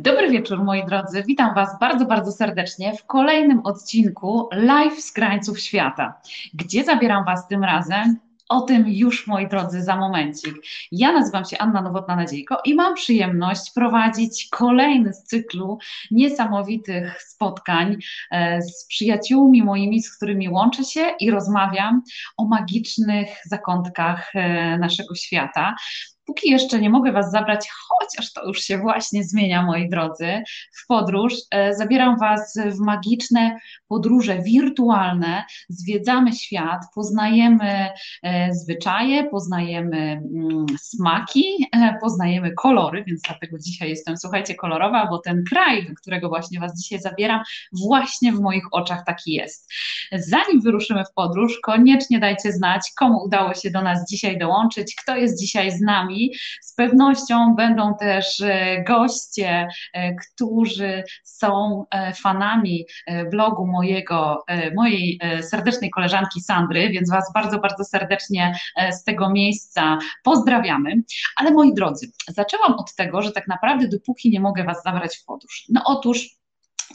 Dobry wieczór, moi drodzy. Witam Was bardzo, bardzo serdecznie w kolejnym odcinku Live z krańców świata. Gdzie zabieram Was tym razem? O tym już, moi drodzy, za momencik. Ja nazywam się Anna Nowotna-Nadziejko i mam przyjemność prowadzić kolejny z cyklu niesamowitych spotkań e, z przyjaciółmi moimi, z którymi łączę się i rozmawiam o magicznych zakątkach e, naszego świata. Póki jeszcze nie mogę Was zabrać, chociaż to już się właśnie zmienia, moi drodzy, w podróż, e, zabieram Was w magiczne podróże wirtualne, zwiedzamy świat, poznajemy e, zwyczaje, poznajemy mm, smaki, e, poznajemy kolory, więc dlatego dzisiaj jestem, słuchajcie, kolorowa, bo ten kraj, do którego właśnie Was dzisiaj zabieram, właśnie w moich oczach taki jest. Zanim wyruszymy w podróż, koniecznie dajcie znać, komu udało się do nas dzisiaj dołączyć, kto jest dzisiaj z nami z pewnością będą też e, goście, e, którzy są e, fanami blogu mojego, mojej serdecznej koleżanki Sandry, więc Was bardzo, bardzo serdecznie z tego miejsca pozdrawiamy. Ale moi drodzy, zaczęłam od tego, że tak naprawdę dopóki nie mogę Was zabrać w podróż. No otóż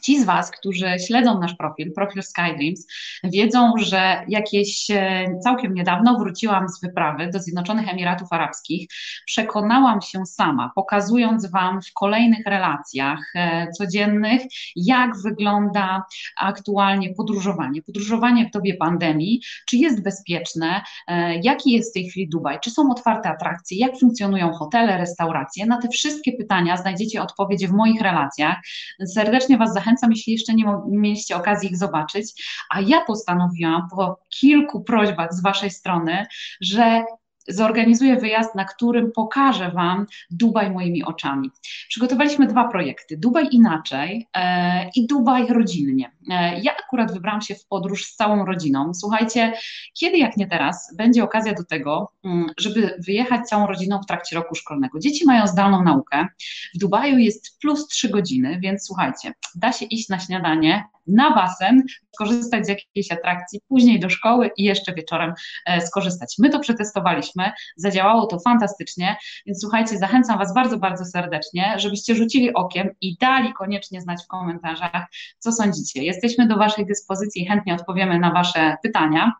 Ci z Was, którzy śledzą nasz profil, profil Skydreams, wiedzą, że jakieś e, całkiem niedawno wróciłam z wyprawy do Zjednoczonych Emiratów Arabskich. Przekonałam się sama, pokazując Wam w kolejnych relacjach e, codziennych, jak wygląda aktualnie podróżowanie. Podróżowanie w dobie pandemii, czy jest bezpieczne, e, jaki jest w tej chwili Dubaj, czy są otwarte atrakcje, jak funkcjonują hotele, restauracje. Na te wszystkie pytania znajdziecie odpowiedzi w moich relacjach. Serdecznie Was zachęcam zachęcam, jeśli jeszcze nie mieliście okazji ich zobaczyć. A ja postanowiłam po kilku prośbach z Waszej strony, że zorganizuję wyjazd, na którym pokażę Wam Dubaj moimi oczami. Przygotowaliśmy dwa projekty: Dubaj inaczej e, i Dubaj rodzinnie. E, ja akurat wybrałam się w podróż z całą rodziną. Słuchajcie, kiedy jak nie teraz będzie okazja do tego, mm, żeby wyjechać całą rodziną w trakcie roku szkolnego. Dzieci mają zdalną naukę. W Dubaju jest plus 3 godziny, więc słuchajcie, da się iść na śniadanie, na basen, skorzystać z jakiejś atrakcji, później do szkoły i jeszcze wieczorem e, skorzystać. My to przetestowaliśmy, zadziałało to fantastycznie, więc słuchajcie, zachęcam Was bardzo, bardzo serdecznie, żebyście rzucili okiem i dali koniecznie znać w komentarzach, co sądzicie. Jesteśmy do Waszej dyspozycji i chętnie odpowiemy na Wasze pytania.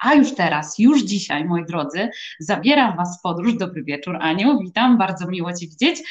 A już teraz, już dzisiaj, moi drodzy, zabieram Was w podróż. Dobry wieczór, Aniu, witam, bardzo miło Cię widzieć.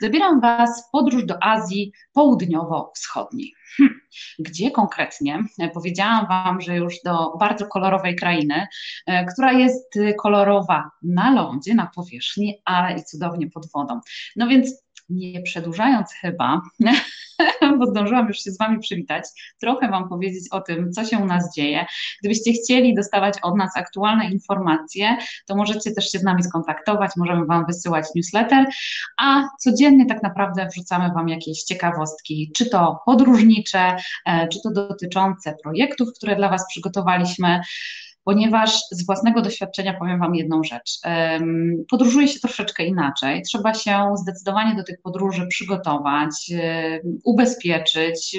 Zabieram Was w podróż do Azji Południowo-Wschodniej. Hm. Gdzie konkretnie? Powiedziałam Wam, że już do bardzo kolorowej krainy, e, która jest kolorowa na lądzie, na powierzchni, ale i cudownie pod wodą. No więc nie przedłużając chyba, bo zdążyłam już się z Wami przywitać, trochę Wam powiedzieć o tym, co się u nas dzieje. Gdybyście chcieli dostawać od nas aktualne informacje, to możecie też się z nami skontaktować, możemy Wam wysyłać newsletter, a codziennie tak naprawdę wrzucamy Wam jakieś ciekawostki, czy to podróżnicze, e, czy to dotyczące projektów, które dla Was przygotowaliśmy ponieważ z własnego doświadczenia powiem Wam jedną rzecz. Podróżuje się troszeczkę inaczej. Trzeba się zdecydowanie do tych podróży przygotować, ubezpieczyć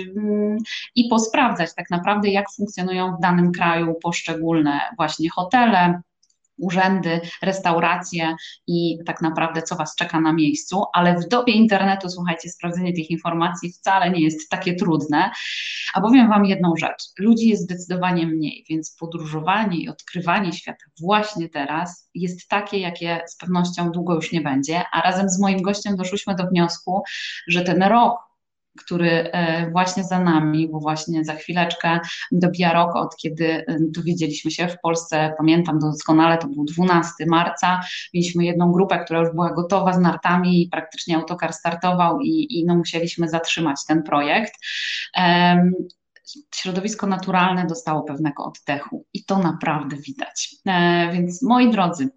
i posprawdzać tak naprawdę, jak funkcjonują w danym kraju poszczególne właśnie hotele, urzędy, restauracje i tak naprawdę co Was czeka na miejscu, ale w dobie internetu, słuchajcie, sprawdzenie tych informacji wcale nie jest takie trudne. A powiem Wam jedną rzecz, ludzi jest zdecydowanie mniej, więc podróżowanie i odkrywanie świata właśnie teraz jest takie, jakie z pewnością długo już nie będzie, a razem z moim gościem doszliśmy do wniosku, że ten rok, który e, właśnie za nami, bo właśnie za chwileczkę dobija rok, od kiedy e, dowiedzieliśmy się w Polsce, pamiętam doskonale, to był 12 marca, mieliśmy jedną grupę, która już była gotowa z nartami i praktycznie autokar startował i, i no, musieliśmy zatrzymać ten projekt środowisko naturalne dostało pewnego oddechu i to naprawdę widać. E, więc moi drodzy,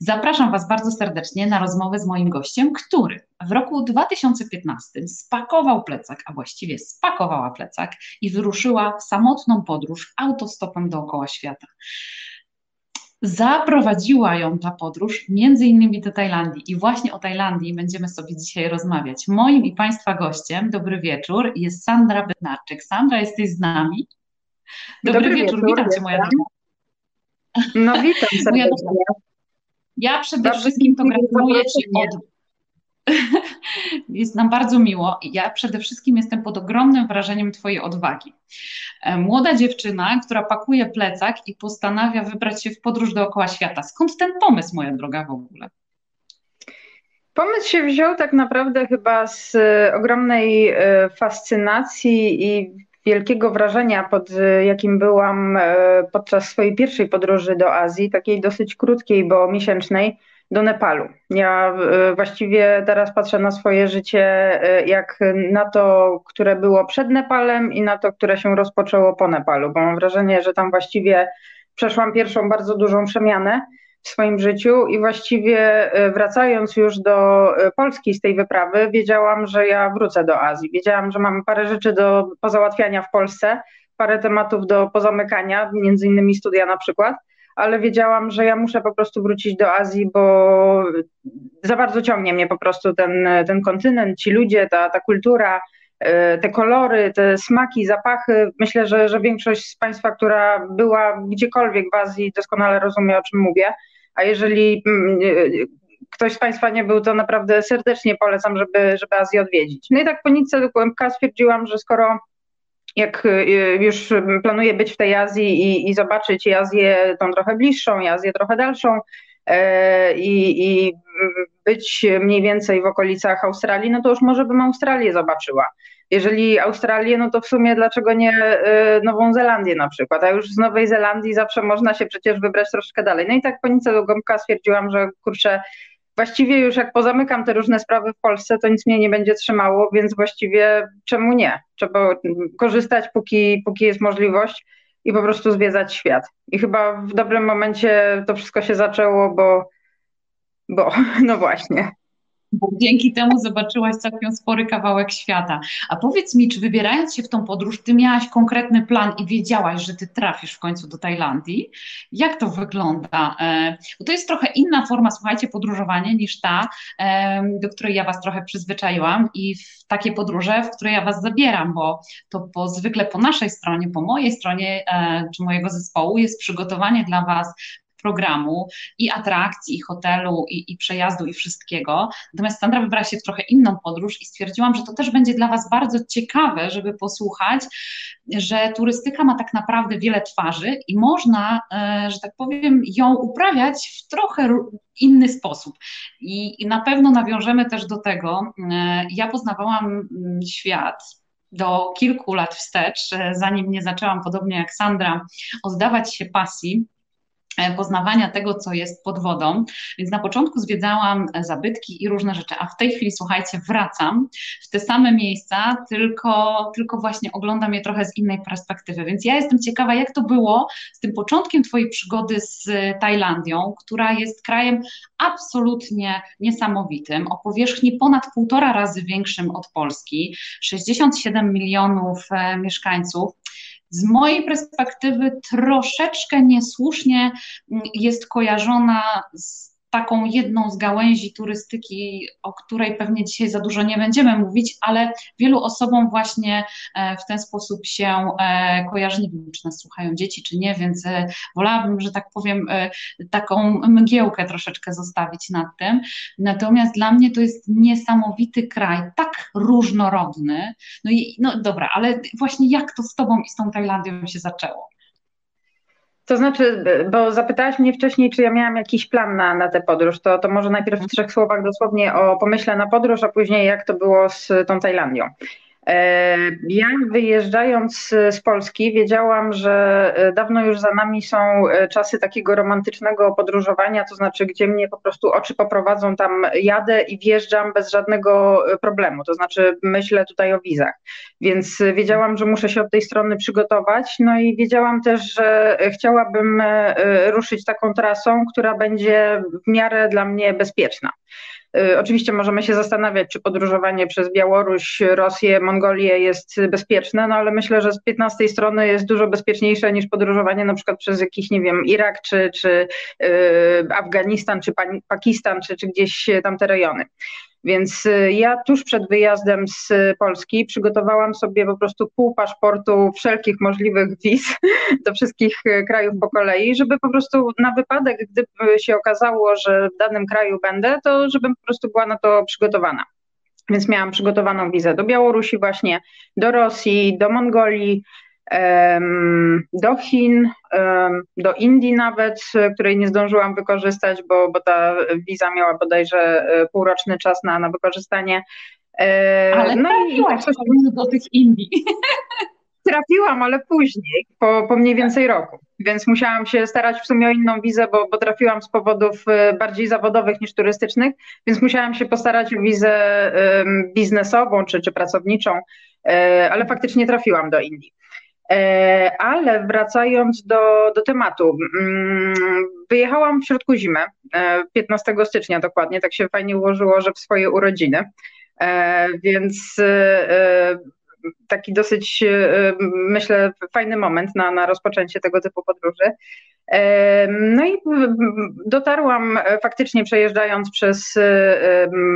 zapraszam Was bardzo serdecznie na rozmowę z moim gościem, który w roku 2015 spakował plecak, a właściwie spakowała plecak i wyruszyła w samotną podróż autostopem dookoła świata. Zaprowadziła ją ta podróż między innymi do Tajlandii i właśnie o Tajlandii będziemy sobie dzisiaj rozmawiać. Moim i Państwa gościem, dobry wieczór, jest Sandra Bednarczyk. Sandra, jesteś z nami? Dobry, dobry wieczór, wieczór, witam Cię moja droga. No witam serdecznie. Ja przede wszystkim to gratuluję Ci od... Jest nam bardzo miło. Ja przede wszystkim jestem pod ogromnym wrażeniem Twojej odwagi. E, młoda dziewczyna, która pakuje plecak i postanawia wybrać się w podróż dookoła świata. Skąd ten pomysł, moja droga, w ogóle? Pomysł się wziął tak naprawdę chyba z e, ogromnej e, fascynacji i wielkiego wrażenia, pod jakim byłam podczas swojej pierwszej podróży do Azji, takiej dosyć krótkiej, bo miesięcznej do Nepalu. Ja e, właściwie teraz patrzę na swoje życie e, jak na to, które było przed Nepalem i na to, które się rozpoczęło po Nepalu, bo mam wrażenie, że tam właściwie przeszłam pierwszą bardzo dużą przemianę w swoim życiu i właściwie e, wracając już do Polski z tej wyprawy, wiedziałam, że ja wrócę do Azji. Wiedziałam, że mam parę rzeczy do pozałatwiania w Polsce, parę tematów do pozamykania, między innymi studia na przykład ale wiedziałam, że ja muszę po prostu wrócić do Azji, bo za bardzo ciągnie mnie po prostu ten, ten kontynent, ci ludzie, ta, ta kultura, e, te kolory, te smaki, zapachy. Myślę, że, że większość z Państwa, która była gdziekolwiek w Azji, doskonale rozumie, o czym mówię. A jeżeli mm, e, ktoś z Państwa nie był, to naprawdę serdecznie polecam, żeby, żeby Azję odwiedzić. No i tak po nitce do kłębka stwierdziłam, że skoro jak y, już planuję być w tej Azji i, i zobaczyć i Azję tą trochę bliższą, Azję trochę dalszą e, i, i być mniej więcej w okolicach Australii, no to już może bym Australię zobaczyła. Jeżeli Australię, no to w sumie dlaczego nie e, Nową Zelandię na przykład, a już z Nowej Zelandii zawsze można się przecież wybrać troszkę dalej. No i tak po Nice do Gąbka stwierdziłam, że kurczę, właściwie już jak pozamykam te różne sprawy w Polsce, to nic mnie nie będzie trzymało, więc właściwie czemu nie? Trzeba korzystać, póki, póki jest możliwość i po prostu zwiedzać świat. I chyba w dobrym momencie to wszystko się zaczęło, bo, bo no właśnie dzięki temu zobaczyłaś całkiem spory kawałek świata. A powiedz mi, czy wybierając się w tą podróż, ty miałaś konkretny plan i wiedziałaś, że ty trafisz w końcu do Tajlandii? Jak to wygląda? E, bo to jest trochę inna forma, słuchajcie, podróżowania niż ta, do której ja was trochę przyzwyczaiłam i w takie podróże, w które ja was zabieram, bo to po, zwykle po naszej stronie, po mojej stronie e, czy mojego zespołu jest przygotowanie dla was programu i atrakcji, i hotelu, i, i przejazdu, i wszystkiego. Natomiast Sandra wybrała się w trochę inną podróż i stwierdziłam, że to też będzie dla Was bardzo ciekawe, żeby posłuchać, że turystyka ma tak naprawdę wiele twarzy i można, e, że tak powiem, ją uprawiać w trochę inny sposób. I, i na pewno nawiążemy też do tego. E, ja poznawałam mm, świat do kilku lat wstecz, e, zanim nie zaczęłam, podobnie jak Sandra, oddawać się pasji poznawania tego, co jest pod wodą. Więc na początku zwiedzałam zabytki i różne rzeczy, a w tej chwili, słuchajcie, wracam w te same miejsca, tylko, tylko właśnie oglądam je trochę z innej perspektywy. Więc ja jestem ciekawa, jak to było z tym początkiem Twojej przygody z Tajlandią, która jest krajem absolutnie niesamowitym, o powierzchni ponad półtora razy większym od Polski, 67 milionów e, mieszkańców z mojej perspektywy troszeczkę niesłusznie jest kojarzona z taką jedną z gałęzi turystyki, o której pewnie dzisiaj za dużo nie będziemy mówić, ale wielu osobom właśnie e, w ten sposób się e, kojarzy. Nie wiem, czy nas słuchają dzieci, czy nie, więc e, wolałabym, że tak powiem, taką mgiełkę troszeczkę zostawić nad tym. Natomiast dla mnie to jest niesamowity kraj, tak różnorodny. No i no dobra, ale właśnie jak to z Tobą i z tą Tajlandią się zaczęło? To znaczy, bo zapytałaś mnie wcześniej, czy ja miałam jakiś plan na, na tę podróż, to, to może najpierw w trzech słowach dosłownie o pomyśle na podróż, a później jak to było z tą Tajlandią. E, ja wyjeżdżając z Polski wiedziałam, że e, dawno już za nami są e, czasy takiego romantycznego podróżowania, to znaczy gdzie mnie po prostu oczy poprowadzą, tam jadę i wjeżdżam bez żadnego problemu, to znaczy myślę tutaj o wizach. Więc wiedziałam, że muszę się od tej strony przygotować, no i wiedziałam też, że chciałabym ruszyć taką trasą, która będzie w miarę dla mnie bezpieczna. Y, oczywiście możemy się zastanawiać, czy podróżowanie przez Białoruś, Rosję, Mongolię jest bezpieczne, no ale myślę, że z 15 strony jest dużo bezpieczniejsze niż podróżowanie na przykład przez jakiś, nie wiem, Irak, czy, czy yy, Afganistan, czy Pakistan, czy, czy gdzieś tamte rejony. Więc y, ja tuż przed wyjazdem z Polski przygotowałam sobie po prostu pół paszportu wszelkich możliwych wiz do wszystkich y, krajów po kolei, żeby po prostu na wypadek, gdyby się okazało, że w danym kraju będę, to żebym po prostu była na to przygotowana. Więc miałam przygotowaną wizę do Białorusi właśnie, do Rosji, do Mongolii, do Chin, do Indii nawet, której nie zdążyłam wykorzystać, bo, bo ta wiza miała bodajże e, półroczny czas na, na wykorzystanie. E, ale no i coś do tych Indii. Trafiłam, ale później, po, po mniej więcej roku, więc musiałam się starać w sumie o inną wizę, bo, bo trafiłam z powodów e, bardziej zawodowych niż turystycznych, więc musiałam się postarać o wizę biznesową czy, czy pracowniczą, ale faktycznie trafiłam do Indii. E, ale wracając do, do tematu, mm, wyjechałam w środku zimy, 15 e, stycznia dokładnie, tak się fajnie ułożyło, że w swoje urodziny, e, więc taki dosyć, myślę, fajny moment na, na rozpoczęcie tego typu podróży. No i dotarłam faktycznie przejeżdżając przez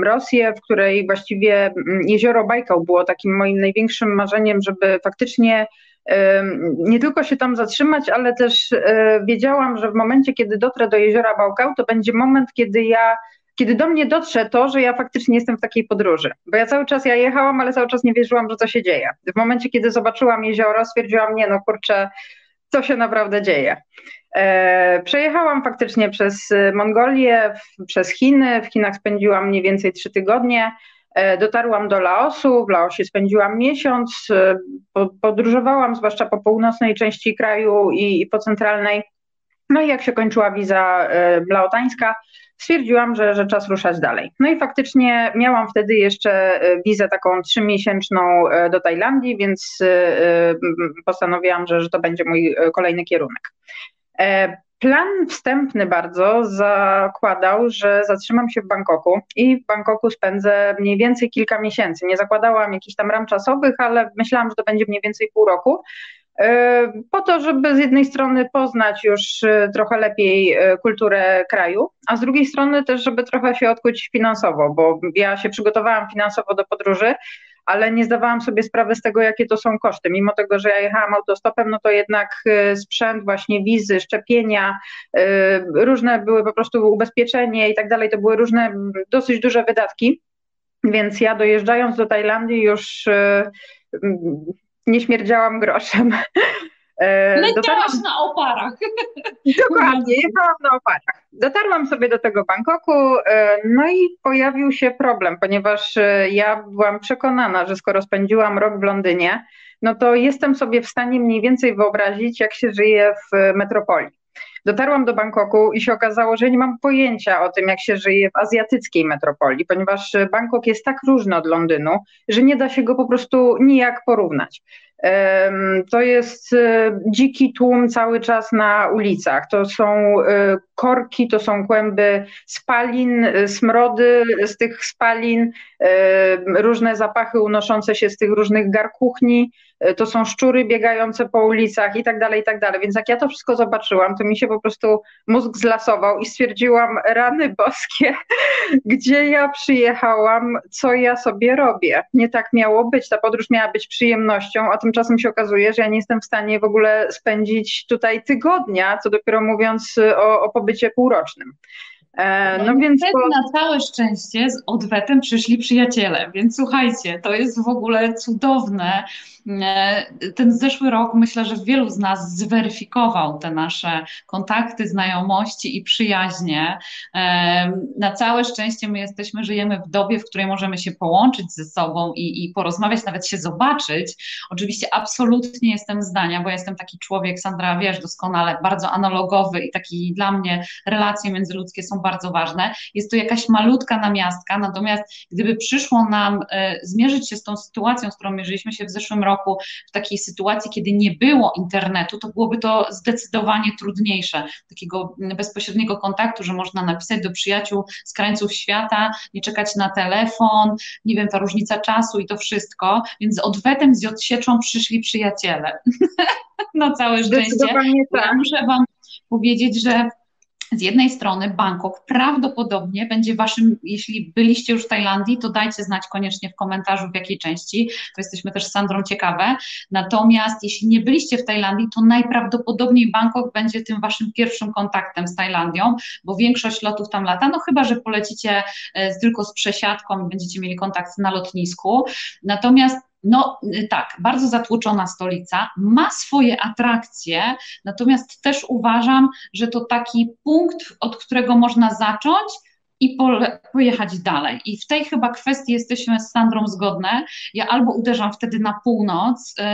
Rosję, w której właściwie jezioro Bajkał było takim moim największym marzeniem, żeby faktycznie nie tylko się tam zatrzymać, ale też e, wiedziałam, że w momencie, kiedy dotrę do jeziora Bałkał, to będzie moment, kiedy ja kiedy do mnie dotrze to, że ja faktycznie jestem w takiej podróży. Bo ja cały czas ja jechałam, ale cały czas nie wierzyłam, że to się dzieje. W momencie, kiedy zobaczyłam jezioro, stwierdziłam, nie no kurczę, co się naprawdę dzieje. E, przejechałam faktycznie przez Mongolię, przez Chiny. W Chinach spędziłam mniej więcej trzy tygodnie. E, dotarłam do Laosu, w Laosie spędziłam miesiąc, e, podróżowałam zwłaszcza po północnej części kraju i, po centralnej. No i jak się kończyła wiza e, laotańska, stwierdziłam, że, że czas ruszać dalej. No i faktycznie miałam wtedy jeszcze wizę taką trzymiesięczną do Tajlandii, więc postanowiłam, że, że to będzie mój kolejny kierunek. Plan wstępny bardzo zakładał, że zatrzymam się w Bangkoku i w Bangkoku spędzę mniej więcej kilka miesięcy. Nie zakładałam jakichś tam ram czasowych, ale myślałam, że to będzie mniej więcej pół roku. E, po to, żeby z jednej strony poznać już e, trochę lepiej e, kulturę kraju, a z drugiej strony też, żeby trochę się odkuć finansowo, bo ja się przygotowałam finansowo do podróży, ale nie zdawałam sobie sprawy z tego, jakie to są koszty. Mimo tego, że ja jechałam autostopem, no to jednak y, sprzęt, właśnie wizy, szczepienia, y, różne były po prostu ubezpieczenie i tak dalej, to były różne dosyć duże wydatki. Więc ja dojeżdżając do Tajlandii już y, nie śmierdziałam groszem. E, Leciałaś dotarłam... na oparach. Dokładnie, jechałam na oparach. Dotarłam sobie do tego Bangkoku, e, no i pojawił się problem, ponieważ e, ja byłam przekonana, że skoro spędziłam rok w Londynie, no to jestem sobie w stanie mniej więcej wyobrazić, jak się żyje w metropolii. Dotarłam do Bangkoku i się okazało, że nie mam pojęcia o tym, jak się żyje w azjatyckiej metropolii, ponieważ Bangkok jest tak różny od Londynu, że nie da się go po prostu nijak porównać. To jest e, dziki tłum cały czas na ulicach. To są e, korki, to są kłęby spalin, e, smrody z tych spalin, różne zapachy unoszące się z tych różnych garkuchni. To są szczury biegające po ulicach i tak dalej, i tak dalej. Więc jak ja to wszystko zobaczyłam, to mi się po prostu mózg zlasował i stwierdziłam, rany boskie, gdzie ja przyjechałam, co ja sobie robię. Nie tak miało być. Ta podróż miała być przyjemnością, a tymczasem się okazuje, że ja nie jestem w stanie w ogóle spędzić tutaj tygodnia, co dopiero mówiąc o, o pobycie półrocznym. E, no, no więc po... na całe szczęście z odwetem przyszli przyjaciele, więc słuchajcie, to jest w ogóle cudowne. E, ten zeszły rok myślę, że wielu z nas zweryfikował te nasze kontakty, znajomości i przyjaźnie. E, na całe szczęście my jesteśmy, żyjemy w dobie, w której możemy się połączyć ze sobą i, i porozmawiać, nawet się zobaczyć. Oczywiście absolutnie jestem zdania, bo jestem taki człowiek, Sandra, wiesz doskonale, bardzo analogowy i taki dla mnie relacje międzyludzkie są bardzo ważne. Jest to jakaś malutka namiastka, natomiast gdyby przyszło nam e, zmierzyć się z tą sytuacją, z którą mierzyliśmy się w zeszłym roku, w takiej sytuacji, kiedy nie było internetu, to byłoby to zdecydowanie trudniejsze, takiego bezpośredniego kontaktu, że można napisać do przyjaciół z krańców świata, nie czekać na telefon, nie wiem, ta różnica czasu i to wszystko, więc z odwetem, z odsieczą przyszli przyjaciele. no całe szczęście. Tak. Ja muszę Wam powiedzieć, że z jednej strony Bangkok prawdopodobnie będzie waszym, jeśli byliście już w Tajlandii, to dajcie znać koniecznie w komentarzu w jakiej części, to jesteśmy też z Sandrą ciekawe. Natomiast jeśli nie byliście w Tajlandii, to najprawdopodobniej Bangkok będzie tym waszym pierwszym kontaktem z Tajlandią, bo większość lotów tam lata, no chyba, że polecicie e, tylko z przesiadką i będziecie mieli kontakt na lotnisku. Natomiast no y, tak, bardzo zatłoczona stolica, ma swoje atrakcje, natomiast też uważam, że to taki punkt, od którego można zacząć i pojechać dalej. I w tej chyba kwestii jesteśmy z Sandrą zgodne. Ja albo uderzam wtedy na północ, yy,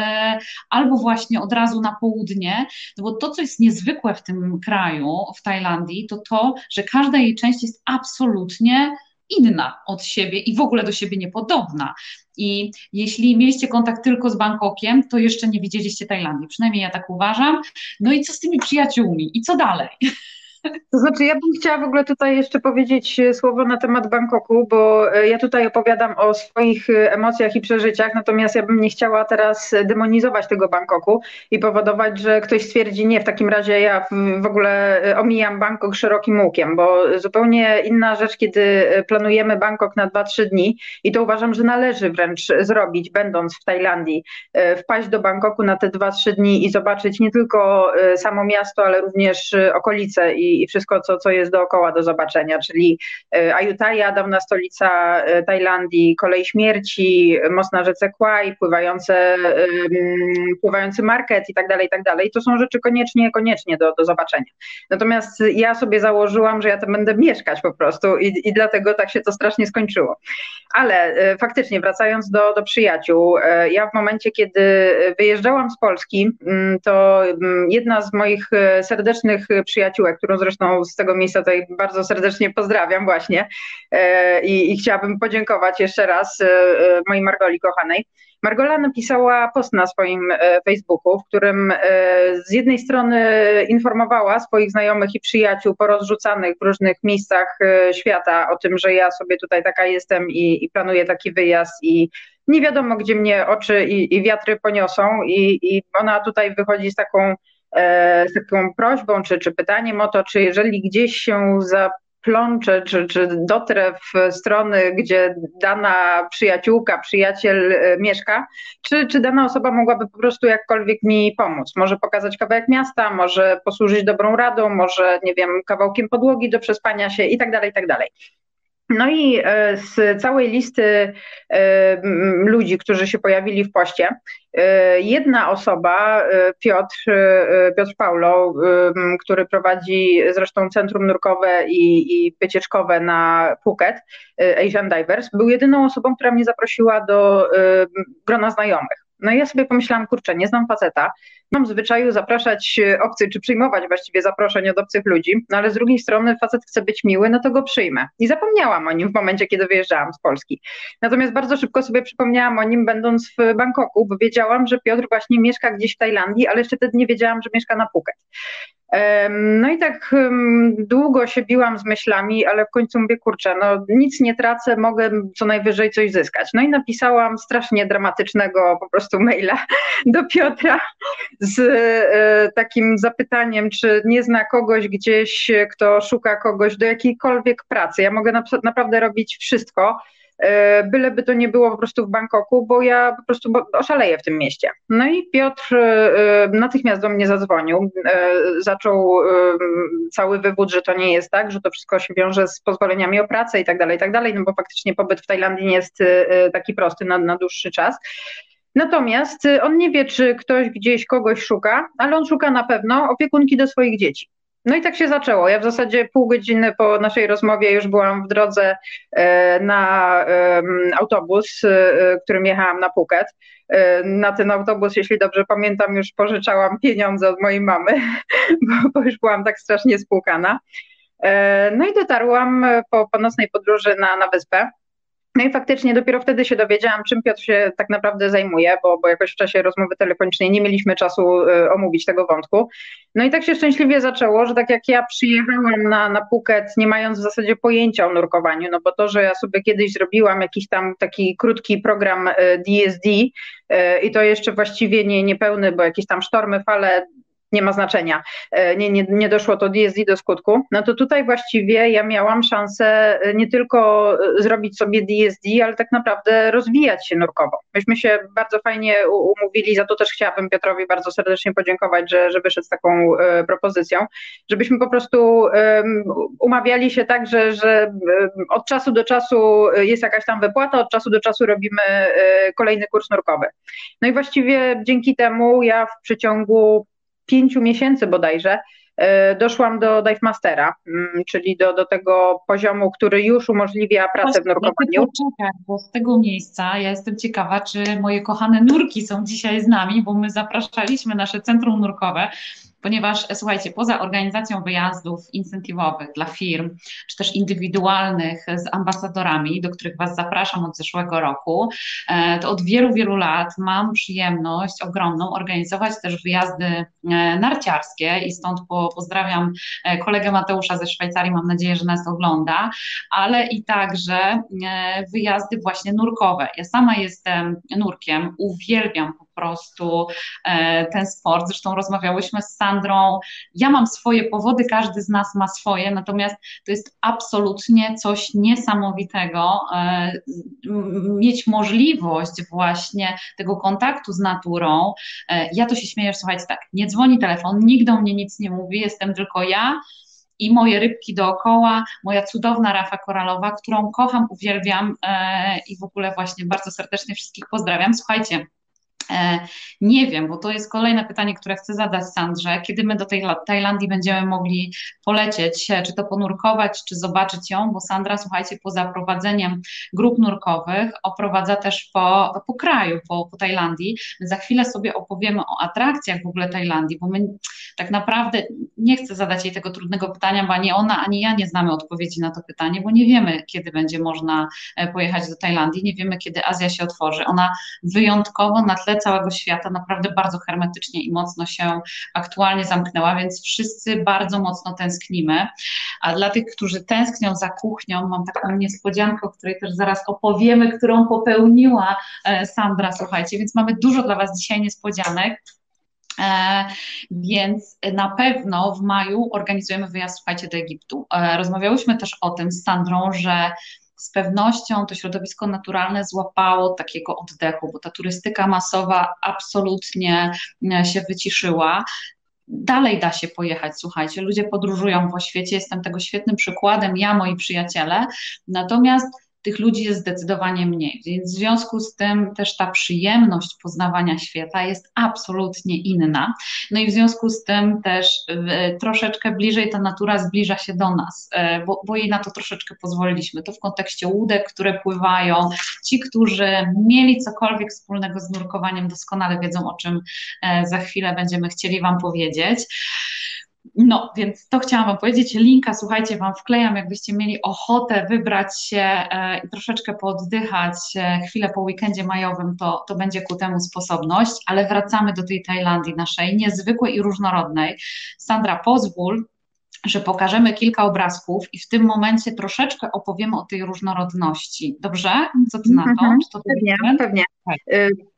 albo właśnie od razu na południe, no bo to, co jest niezwykłe w tym kraju, w Tajlandii, to to, że każda jej część jest absolutnie inna od siebie i w ogóle do siebie niepodobna. I jeśli mieliście kontakt tylko z Bangkokiem, to jeszcze nie widzieliście Tajlandii. Przynajmniej ja tak uważam. No i co z tymi przyjaciółmi? I co dalej? To znaczy, ja bym chciała w ogóle tutaj jeszcze powiedzieć e, słowo na temat Bangkoku, bo e, ja tutaj opowiadam o swoich e, emocjach i przeżyciach, natomiast ja bym nie chciała teraz demonizować tego Bangkoku i powodować, że ktoś stwierdzi, nie, w takim razie ja w ogóle omijam Bangkok szerokim łukiem, bo zupełnie inna rzecz, kiedy planujemy Bangkok na 2-3 dni i to uważam, że należy wręcz zrobić, będąc w Tajlandii, wpaść do Bangkoku na te 2-3 dni i zobaczyć nie tylko samo miasto, ale również okolice i i, wszystko, co, co jest dookoła do zobaczenia, czyli e, Ayutthaya, dawna stolica e, Tajlandii, kolej śmierci, most na rzece Kwai, pływające, pływający market i tak dalej, i tak dalej. To są rzeczy koniecznie, koniecznie do, do zobaczenia. Natomiast ja sobie założyłam, że ja tam będę mieszkać po prostu i, i dlatego tak się to strasznie skończyło. Ale e, faktycznie, wracając do, do przyjaciół, ja w momencie, kiedy wyjeżdżałam z Polski, mm, to mm, jedna z moich serdecznych przyjaciółek, którą zresztą z tego miejsca tutaj bardzo serdecznie pozdrawiam właśnie e, i, i chciałabym podziękować jeszcze raz e, e, mojej Margoli kochanej. Margola napisała post na swoim Facebooku, w którym z jednej strony informowała swoich znajomych i przyjaciół porozrzucanych w różnych miejscach świata o tym, że ja sobie tutaj taka jestem i, i planuję taki wyjazd i nie wiadomo, gdzie mnie oczy i, i wiatry poniosą i, i ona tutaj wychodzi z taką z taką prośbą czy, czy pytaniem o to, czy jeżeli gdzieś się zaplączę, czy, czy dotrę w strony, gdzie dana przyjaciółka, przyjaciel e, mieszka, czy, czy dana osoba mogłaby po prostu jakkolwiek mi pomóc? Może pokazać kawałek miasta, może posłużyć dobrą radą, może, nie wiem, kawałkiem podłogi do przespania się i tak dalej, i tak dalej. No i e, z całej listy e, ludzi, którzy się pojawili w poście, e, jedna osoba, Piotr, Piotr Paulo, który prowadzi zresztą centrum nurkowe i, i wycieczkowe na Phuket, Asian Divers, był jedyną osobą, która mnie zaprosiła do grona znajomych. No i ja sobie pomyślałam, kurczę, nie znam faceta, mam zwyczaju zapraszać e, obcych, czy przyjmować właściwie zaproszeń od obcych ludzi, no ale z drugiej strony facet chce być miły, no to go przyjmę. I zapomniałam o nim w momencie, kiedy wyjeżdżałam z Polski. Natomiast bardzo szybko sobie przypomniałam o nim, będąc w Bangkoku, bo wiedziałam, że Piotr właśnie mieszka gdzieś w Tajlandii, ale jeszcze wtedy nie wiedziałam, że mieszka na Phuket. No i tak długo się biłam z myślami, ale w końcu mówię, kurczę, no nic nie tracę, mogę co najwyżej coś zyskać. No i napisałam strasznie dramatycznego po prostu maila do Piotra z e, takim zapytaniem, czy nie zna kogoś gdzieś, kto szuka kogoś do jakiejkolwiek pracy. Ja mogę naprawdę robić wszystko byleby to nie było po prostu w Bangkoku, bo ja po prostu oszaleję w tym mieście. No i Piotr e, natychmiast do mnie zadzwonił, e, zaczął cały wywód, że to nie jest tak, że to wszystko się wiąże z pozwoleniami o pracę i tak dalej, i tak dalej, no bo faktycznie pobyt w Tajlandii nie jest taki prosty na, na dłuższy czas. Natomiast on nie wie, czy ktoś gdzieś kogoś szuka, ale on szuka na pewno opiekunki do swoich dzieci. No i tak się zaczęło. Ja w zasadzie pół godziny po naszej rozmowie już byłam w drodze e, na autobus, e, którym jechałam na Phuket. E, na ten autobus, jeśli dobrze pamiętam, już pożyczałam pieniądze od mojej mamy, bo, już byłam tak strasznie spłukana. No i dotarłam po, po nocnej podróży na, na wyspę. No i faktycznie dopiero wtedy się dowiedziałam, czym Piotr się tak naprawdę zajmuje, bo, bo jakoś w czasie rozmowy telefonicznej nie mieliśmy czasu y, omówić tego wątku. No i tak się szczęśliwie zaczęło, że tak jak ja przyjechałam na, na Phuket, nie mając w zasadzie pojęcia o nurkowaniu, no bo to, że ja sobie kiedyś zrobiłam jakiś tam taki krótki program DSD y, y, i to jeszcze właściwie nie, niepełny, bo jakieś tam sztormy, fale nie ma znaczenia, nie, nie, nie doszło to DSD do skutku, no to tutaj właściwie ja miałam szansę nie tylko zrobić sobie DSD, ale tak naprawdę rozwijać się nurkowo. Myśmy się bardzo fajnie umówili, za to też chciałabym Piotrowi bardzo serdecznie podziękować, że, że wyszedł z taką propozycją, żebyśmy po prostu umawiali się tak, że, że od czasu do czasu jest jakaś tam wypłata, od czasu do czasu robimy kolejny kurs nurkowy. No i właściwie dzięki temu ja w przeciągu pięciu miesięcy bodajże e, doszłam do Dive Mastera, mm, czyli do, do tego poziomu, który już umożliwia pracę w nurkowaniu. Czekaj, bo z tego miejsca ja jestem ciekawa, czy moje kochane nurki są dzisiaj z nami, bo my zapraszaliśmy nasze centrum nurkowe ponieważ słuchajcie, poza organizacją wyjazdów incentywowych dla firm, czy też indywidualnych z ambasadorami, do których Was zapraszam od zeszłego roku, e, to od wielu, wielu lat mam przyjemność ogromną organizować też wyjazdy e, narciarskie i stąd po, pozdrawiam e, kolegę Mateusza ze Szwajcarii, mam nadzieję, że nas ogląda, ale i także wyjazdy właśnie nurkowe. Ja sama jestem nurkiem, uwielbiam po prostu ten sport, zresztą rozmawiałyśmy z Sandrą. Ja mam swoje powody, każdy z nas ma swoje, natomiast to jest absolutnie coś niesamowitego e, mieć możliwość właśnie tego kontaktu z naturą. E, ja to się śmieję, słuchajcie, tak, nie dzwoni telefon, nikt do mnie nic nie mówi, jestem tylko ja i moje rybki dookoła, moja cudowna rafa koralowa, którą kocham, uwielbiam e, i w ogóle właśnie bardzo serdecznie wszystkich pozdrawiam. Słuchajcie, E, nie wiem, bo to jest kolejne pytanie, które chcę zadać Sandrze. Kiedy my do tej Tajlandii będziemy mogli polecieć, czy to ponurkować, czy zobaczyć ją, bo Sandra, słuchajcie, poza prowadzeniem grup nurkowych oprowadza też po, po kraju, po, po Tajlandii. Za chwilę sobie opowiemy o atrakcjach w ogóle Tajlandii, bo my tak naprawdę nie chcę zadać jej tego trudnego pytania, bo ani ona, ani ja nie znamy odpowiedzi na to pytanie, bo nie wiemy, kiedy będzie można e, pojechać do Tajlandii, nie wiemy, kiedy Azja się otworzy. Ona wyjątkowo na tle całego świata naprawdę bardzo hermetycznie i mocno się aktualnie zamknęła, więc wszyscy bardzo mocno tęsknimy. A dla tych, którzy tęsknią za kuchnią, mam taką niespodziankę, o której też zaraz opowiemy, którą popełniła e, Sandra, słuchajcie, więc mamy dużo dla Was dzisiaj niespodzianek. E, więc na pewno w maju organizujemy wyjazd, słuchajcie, do Egiptu. E, rozmawiałyśmy też o tym z Sandrą, że z pewnością to środowisko naturalne złapało takiego oddechu, bo ta turystyka masowa absolutnie e, się wyciszyła. Dalej da się pojechać, słuchajcie, ludzie podróżują po świecie, jestem tego świetnym przykładem, ja, moi przyjaciele, natomiast tych ludzi jest zdecydowanie mniej. Więc w związku z tym też ta przyjemność poznawania świata jest absolutnie inna. No i w związku z tym też e, troszeczkę bliżej ta natura zbliża się do nas, e, bo, bo jej na to troszeczkę pozwoliliśmy. To w kontekście łódek, które pływają. Ci, którzy mieli cokolwiek wspólnego z nurkowaniem, doskonale wiedzą, o czym e, za chwilę będziemy chcieli Wam powiedzieć. No, więc to chciałam Wam powiedzieć. Linka, słuchajcie, Wam wklejam, jakbyście mieli ochotę wybrać się e, i troszeczkę pooddychać e, chwilę po weekendzie majowym, to, to będzie ku temu sposobność, ale wracamy do tej Tajlandii naszej, niezwykłej i różnorodnej. Sandra, pozwól, że pokażemy kilka obrazków i w tym momencie troszeczkę opowiemy o tej różnorodności. Dobrze? Co ty na to? Mhm, pewnie, pewnie. Tak. Y,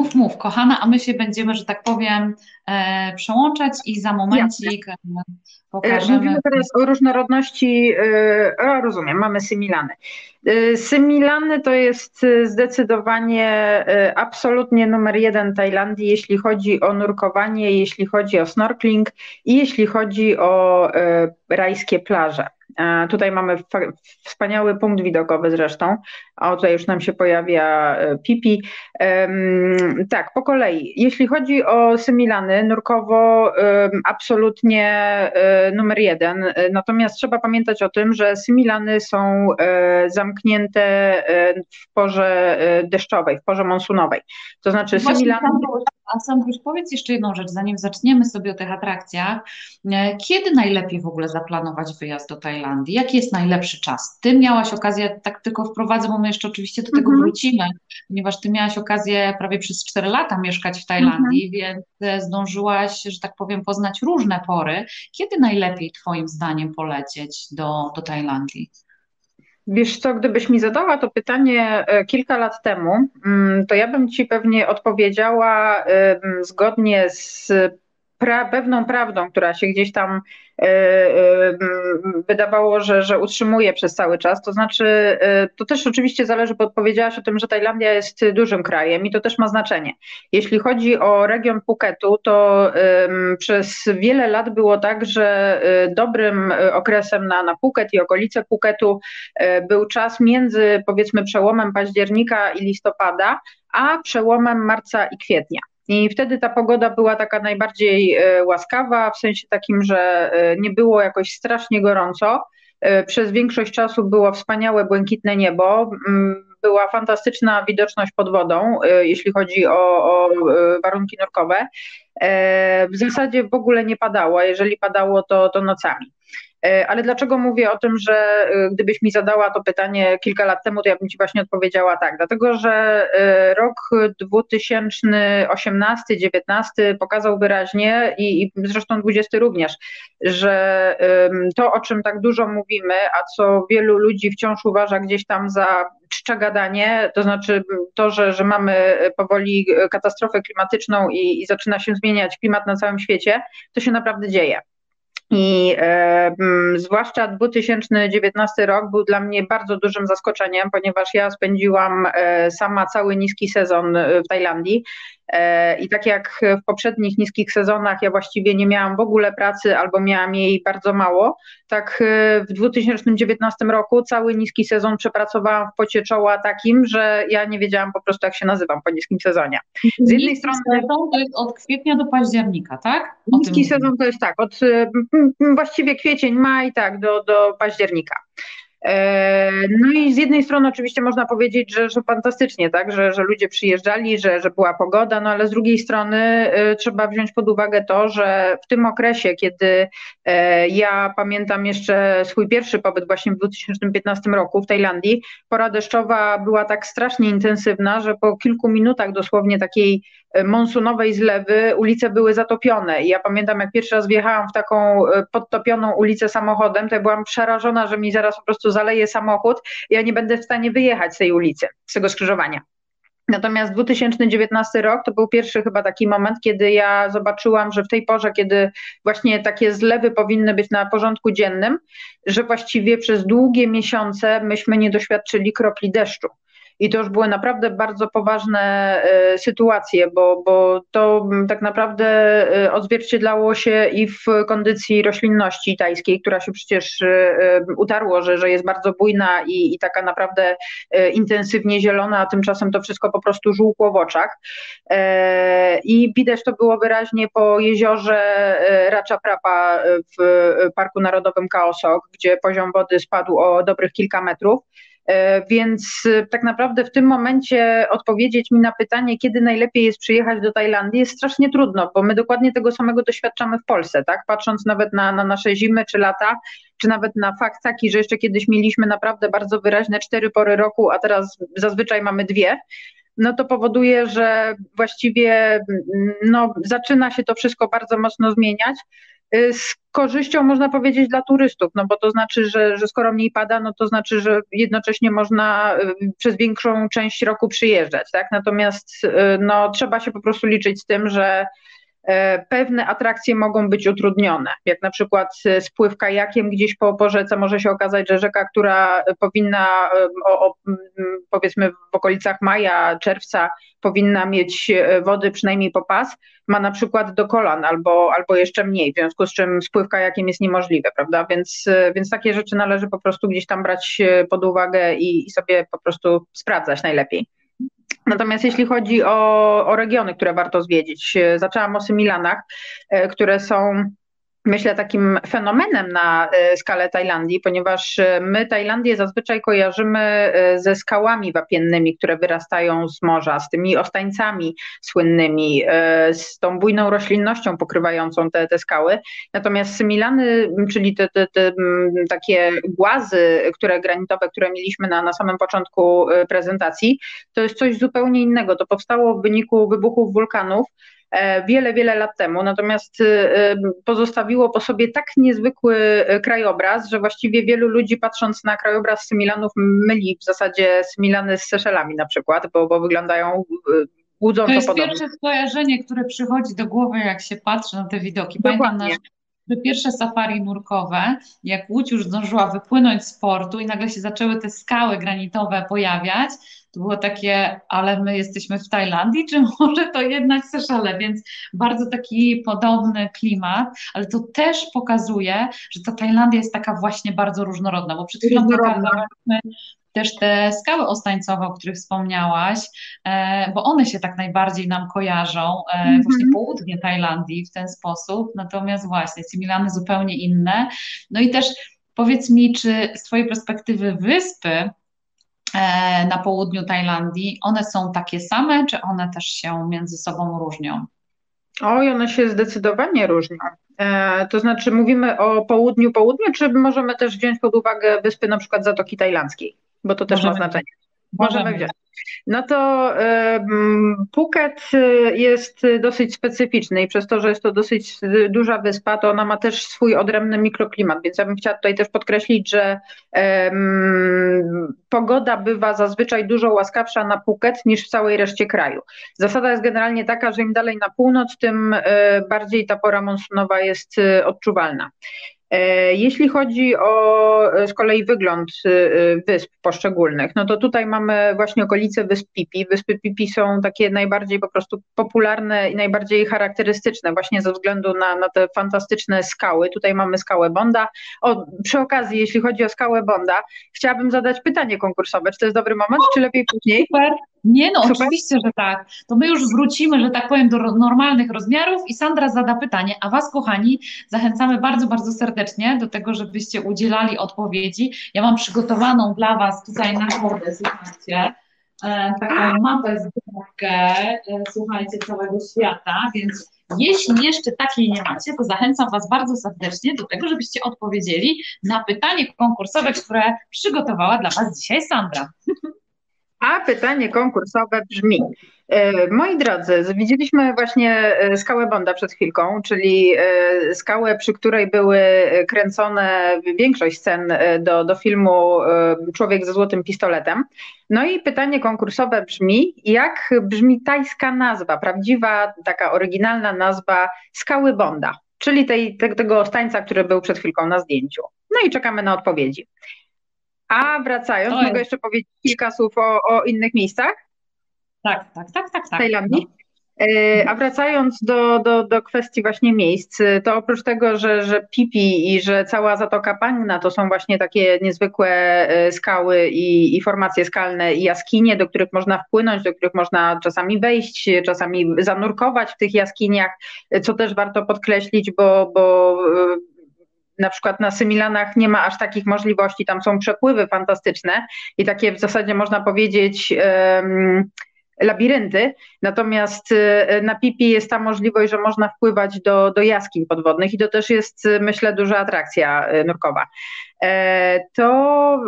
Mów, mów, kochana, a my się będziemy, że tak powiem, e, przełączać i za momencik Jasne. pokażemy. Mówimy teraz o różnorodności, e, rozumiem, mamy symilany. E, symilany to jest zdecydowanie e, absolutnie numer jeden Tajlandii, jeśli chodzi o nurkowanie, jeśli chodzi o snorkeling i jeśli chodzi o e, rajskie plaże. Tutaj mamy wspaniały punkt widokowy zresztą, a tutaj już nam się pojawia e, pipi. Tak, po kolei. Jeśli chodzi o Symilany, nurkowo absolutnie e, numer jeden. Natomiast trzeba pamiętać o tym, że Symilany są e, zamknięte w porze deszczowej, w porze monsunowej. To znaczy Symilany... A Sandruś, powiedz jeszcze jedną rzecz, zanim zaczniemy sobie o tych atrakcjach. Kiedy najlepiej w ogóle zaplanować wyjazd do Tajlandii? Jaki jest najlepszy czas? Ty miałaś okazję, tak tylko wprowadzę, bo my jeszcze oczywiście do tego mhm. wrócimy, ponieważ ty miałaś okazję prawie przez 4 lata mieszkać w Tajlandii, mhm. więc e, zdążyłaś, że tak powiem, poznać różne pory. Kiedy najlepiej Twoim zdaniem polecieć do, do Tajlandii? Wiesz co, gdybyś mi zadała to pytanie e, kilka lat temu, mm, to ja bym ci pewnie odpowiedziała zgodnie z pra, pewną prawdą, która się gdzieś tam e, e, wydawało, że, że utrzymuje przez cały czas. To znaczy, e, to też oczywiście zależy, bo powiedziałaś o tym, że Tajlandia jest dużym krajem i to też ma znaczenie. Jeśli chodzi o region Phuketu, to przez wiele lat było tak, że dobrym okresem na, na Phuket i okolice Phuketu był czas między powiedzmy przełomem października i listopada, a przełomem marca i kwietnia. I wtedy ta pogoda była taka najbardziej e, łaskawa, w sensie takim, że e, nie było jakoś strasznie gorąco. E, przez większość czasu było wspaniałe, błękitne niebo. Była fantastyczna widoczność pod wodą, jeśli chodzi o, o warunki nurkowe. W zasadzie w ogóle nie padało, jeżeli padało, to, to nocami. E, ale dlaczego mówię o tym, że e, gdybyś mi zadała to pytanie kilka lat temu, to ja bym ci właśnie odpowiedziała tak. Dlatego, że e, rok 2018-2019 pokazał wyraźnie i, i zresztą 20 również, że to, o czym tak dużo mówimy, a co wielu ludzi wciąż uważa gdzieś tam za czcza gadanie, to znaczy to, że, że mamy powoli katastrofę klimatyczną i, i zaczyna się zmieniać klimat na całym świecie, to się naprawdę dzieje. I e, zwłaszcza 2019 rok był dla mnie bardzo dużym zaskoczeniem, ponieważ ja spędziłam e, sama cały niski sezon w Tajlandii. E, I tak jak w poprzednich niskich sezonach ja właściwie nie miałam w ogóle pracy albo miałam jej bardzo mało, tak e, w 2019 roku cały niski sezon przepracowałam w pocie czoła takim, że ja nie wiedziałam po prostu jak się nazywam po niskim sezonie. Z jednej strony to jest od kwietnia do października, tak? O niski sezon to jest tak, od właściwie kwiecień, maj, tak, do, do października. E, no i z jednej strony oczywiście można powiedzieć, że, że fantastycznie, tak, że, że ludzie przyjeżdżali, że, że była pogoda, no ale z drugiej strony y, trzeba wziąć pod uwagę to, że w tym okresie, kiedy e, ja pamiętam jeszcze swój pierwszy pobyt właśnie w 2015 roku w Tajlandii, pora deszczowa była tak strasznie intensywna, że po kilku minutach dosłownie takiej monsunowej zlewy ulice były zatopione. I ja pamiętam, jak pierwszy raz wjechałam w taką e, podtopioną ulicę samochodem, to ja byłam przerażona, że mi zaraz po prostu zaleje samochód i ja nie będę w stanie wyjechać z tej ulicy, z tego skrzyżowania. Natomiast 2019 rok to był pierwszy chyba taki moment, kiedy ja zobaczyłam, że w tej porze, kiedy właśnie takie zlewy powinny być na porządku dziennym, że właściwie przez długie miesiące myśmy nie doświadczyli kropli deszczu. I to już były naprawdę bardzo poważne e, sytuacje, bo, bo to tak naprawdę e, odzwierciedlało się i w kondycji roślinności tajskiej, która się przecież e, utarło, że, że jest bardzo bujna i, i taka naprawdę intensywnie zielona, a tymczasem to wszystko po prostu żółkło w oczach. I widać to było wyraźnie po jeziorze Racza Prapa w Parku Narodowym Kaosok, gdzie poziom wody spadł o dobrych kilka metrów. E, więc e, tak naprawdę w tym momencie odpowiedzieć mi na pytanie, kiedy najlepiej jest przyjechać do Tajlandii, jest strasznie trudno, bo my dokładnie tego samego doświadczamy w Polsce, tak? Patrząc nawet na, na nasze zimy czy lata, czy nawet na fakt taki, że jeszcze kiedyś mieliśmy naprawdę bardzo wyraźne cztery pory roku, a teraz zazwyczaj mamy dwie no to powoduje, że właściwie no, zaczyna się to wszystko bardzo mocno zmieniać. Y, z korzyścią można powiedzieć dla turystów, no bo to znaczy, że, że skoro mniej pada, no to znaczy, że jednocześnie można y, przez większą część roku przyjeżdżać, tak? Natomiast y, no, trzeba się po prostu liczyć z tym, że pewne atrakcje mogą być utrudnione, jak na przykład e, spływ kajakiem gdzieś po, po rzece może się okazać, że rzeka, która powinna e, o, o, powiedzmy w okolicach maja, czerwca powinna mieć wody przynajmniej po pas, ma na przykład do kolan albo, albo jeszcze mniej, w związku z czym spływ kajakiem jest niemożliwy, prawda? Więc, więc takie rzeczy należy po prostu gdzieś tam brać pod uwagę i, i sobie po prostu sprawdzać najlepiej. Natomiast jeśli chodzi o, o regiony, które warto zwiedzić, e, zaczęłam o Symilanach, e, które są myślę, takim fenomenem na e, skalę Tajlandii, ponieważ e, my Tajlandię zazwyczaj kojarzymy e, ze skałami wapiennymi, które wyrastają z morza, z tymi ostańcami słynnymi, z tą bujną roślinnością pokrywającą te, te skały. Natomiast Symilany, czyli te, te, te takie głazy, które granitowe, które mieliśmy na, na samym początku prezentacji, to jest coś zupełnie innego. To powstało w wyniku wybuchów wulkanów wiele, wiele lat temu, natomiast pozostawiło po sobie tak niezwykły krajobraz, że właściwie wielu ludzi patrząc na krajobraz Symilanów myli w zasadzie Symilany z Seszelami na przykład, bo, bo wyglądają budząco To jest podobnie. pierwsze skojarzenie, które przychodzi do głowy, jak się patrzy na te widoki. Pamiętam nasz pierwsze safari nurkowe, jak Łódź już zdążyła wypłynąć z portu i nagle się zaczęły te skały granitowe pojawiać, to było takie, ale my jesteśmy w Tajlandii, czy może to jednak Seszele, więc bardzo taki podobny klimat, ale to też pokazuje, że ta Tajlandia jest taka właśnie bardzo różnorodna, bo przed chwilą też te skały ostańcowe, o których wspomniałaś, e, bo one się tak najbardziej nam kojarzą, mm -hmm. właśnie południe Tajlandii w ten sposób, natomiast właśnie Similany zupełnie inne. No i też powiedz mi, czy z Twojej perspektywy wyspy na południu Tajlandii, one są takie same, czy one też się między sobą różnią? Oj, one się zdecydowanie różnią. E, to znaczy mówimy o południu, południu, czy możemy też wziąć pod uwagę wyspy na przykład Zatoki Tajlandzkiej? bo to też Możemy. ma znaczenie. Możemy wziąć. No to Phuket y, jest dosyć specyficzny i przez to, że jest to dosyć duża wyspa, to ona ma też swój odrębny mikroklimat, więc ja bym chciała tutaj też podkreślić, że um, pogoda bywa zazwyczaj dużo łaskawsza na Phuket niż w całej reszcie kraju. Zasada jest generalnie taka, że im dalej na północ, tym y, bardziej ta pora monsunowa jest y, odczuwalna. E, jeśli chodzi o e, z kolei wygląd e, wysp poszczególnych, no to tutaj mamy właśnie okolice wysp Pipi. Wyspy Pipi są takie najbardziej po prostu popularne i najbardziej charakterystyczne właśnie ze względu na, na te fantastyczne skały. Tutaj mamy skałę Bonda. O, przy okazji, jeśli chodzi o skałę Bonda, chciałabym zadać pytanie konkursowe. Czy to jest dobry moment, czy lepiej później? Nie, no oczywiście, że tak. To my już wrócimy, że tak powiem, do normalnych rozmiarów i Sandra zada pytanie, a Was, kochani, zachęcamy bardzo, bardzo serdecznie do tego, żebyście udzielali odpowiedzi. Ja mam przygotowaną dla Was tutaj na kordę, słuchajcie, taką mapę zbiórkę, e, słuchajcie, całego świata, więc jeśli jeszcze takiej nie macie, to zachęcam Was bardzo serdecznie do tego, żebyście odpowiedzieli na pytanie konkursowe, które przygotowała dla Was dzisiaj Sandra. A pytanie konkursowe brzmi. E, moi drodzy, widzieliśmy właśnie e, skałę Bonda przed chwilką, czyli e, skałę, przy której były kręcone większość scen do, do filmu Człowiek ze złotym pistoletem. No i pytanie konkursowe brzmi, jak brzmi tajska nazwa, prawdziwa, taka oryginalna nazwa skały Bonda, czyli tej, tego stańca, który był przed chwilką na zdjęciu. No i czekamy na odpowiedzi. A wracając, mogę jeszcze powiedzieć kilka słów o, o innych miejscach? Tak, tak, tak, tak. tak. Tajlandii? No. E, a wracając do, do, do kwestii właśnie miejsc, to oprócz tego, że, że Pipi i że cała Zatoka Pangna to są właśnie takie niezwykłe e, skały i, i formacje skalne i jaskinie, do których można wpłynąć, do których można czasami wejść, czasami zanurkować w tych jaskiniach, co też warto podkreślić, bo, bo na przykład na Symilanach nie ma aż takich możliwości, tam są przepływy fantastyczne i takie w zasadzie można powiedzieć labirynty, natomiast y, na Pipi jest ta możliwość, że można wpływać do, do jaskiń podwodnych i to też jest myślę duża atrakcja y, nurkowa. E, to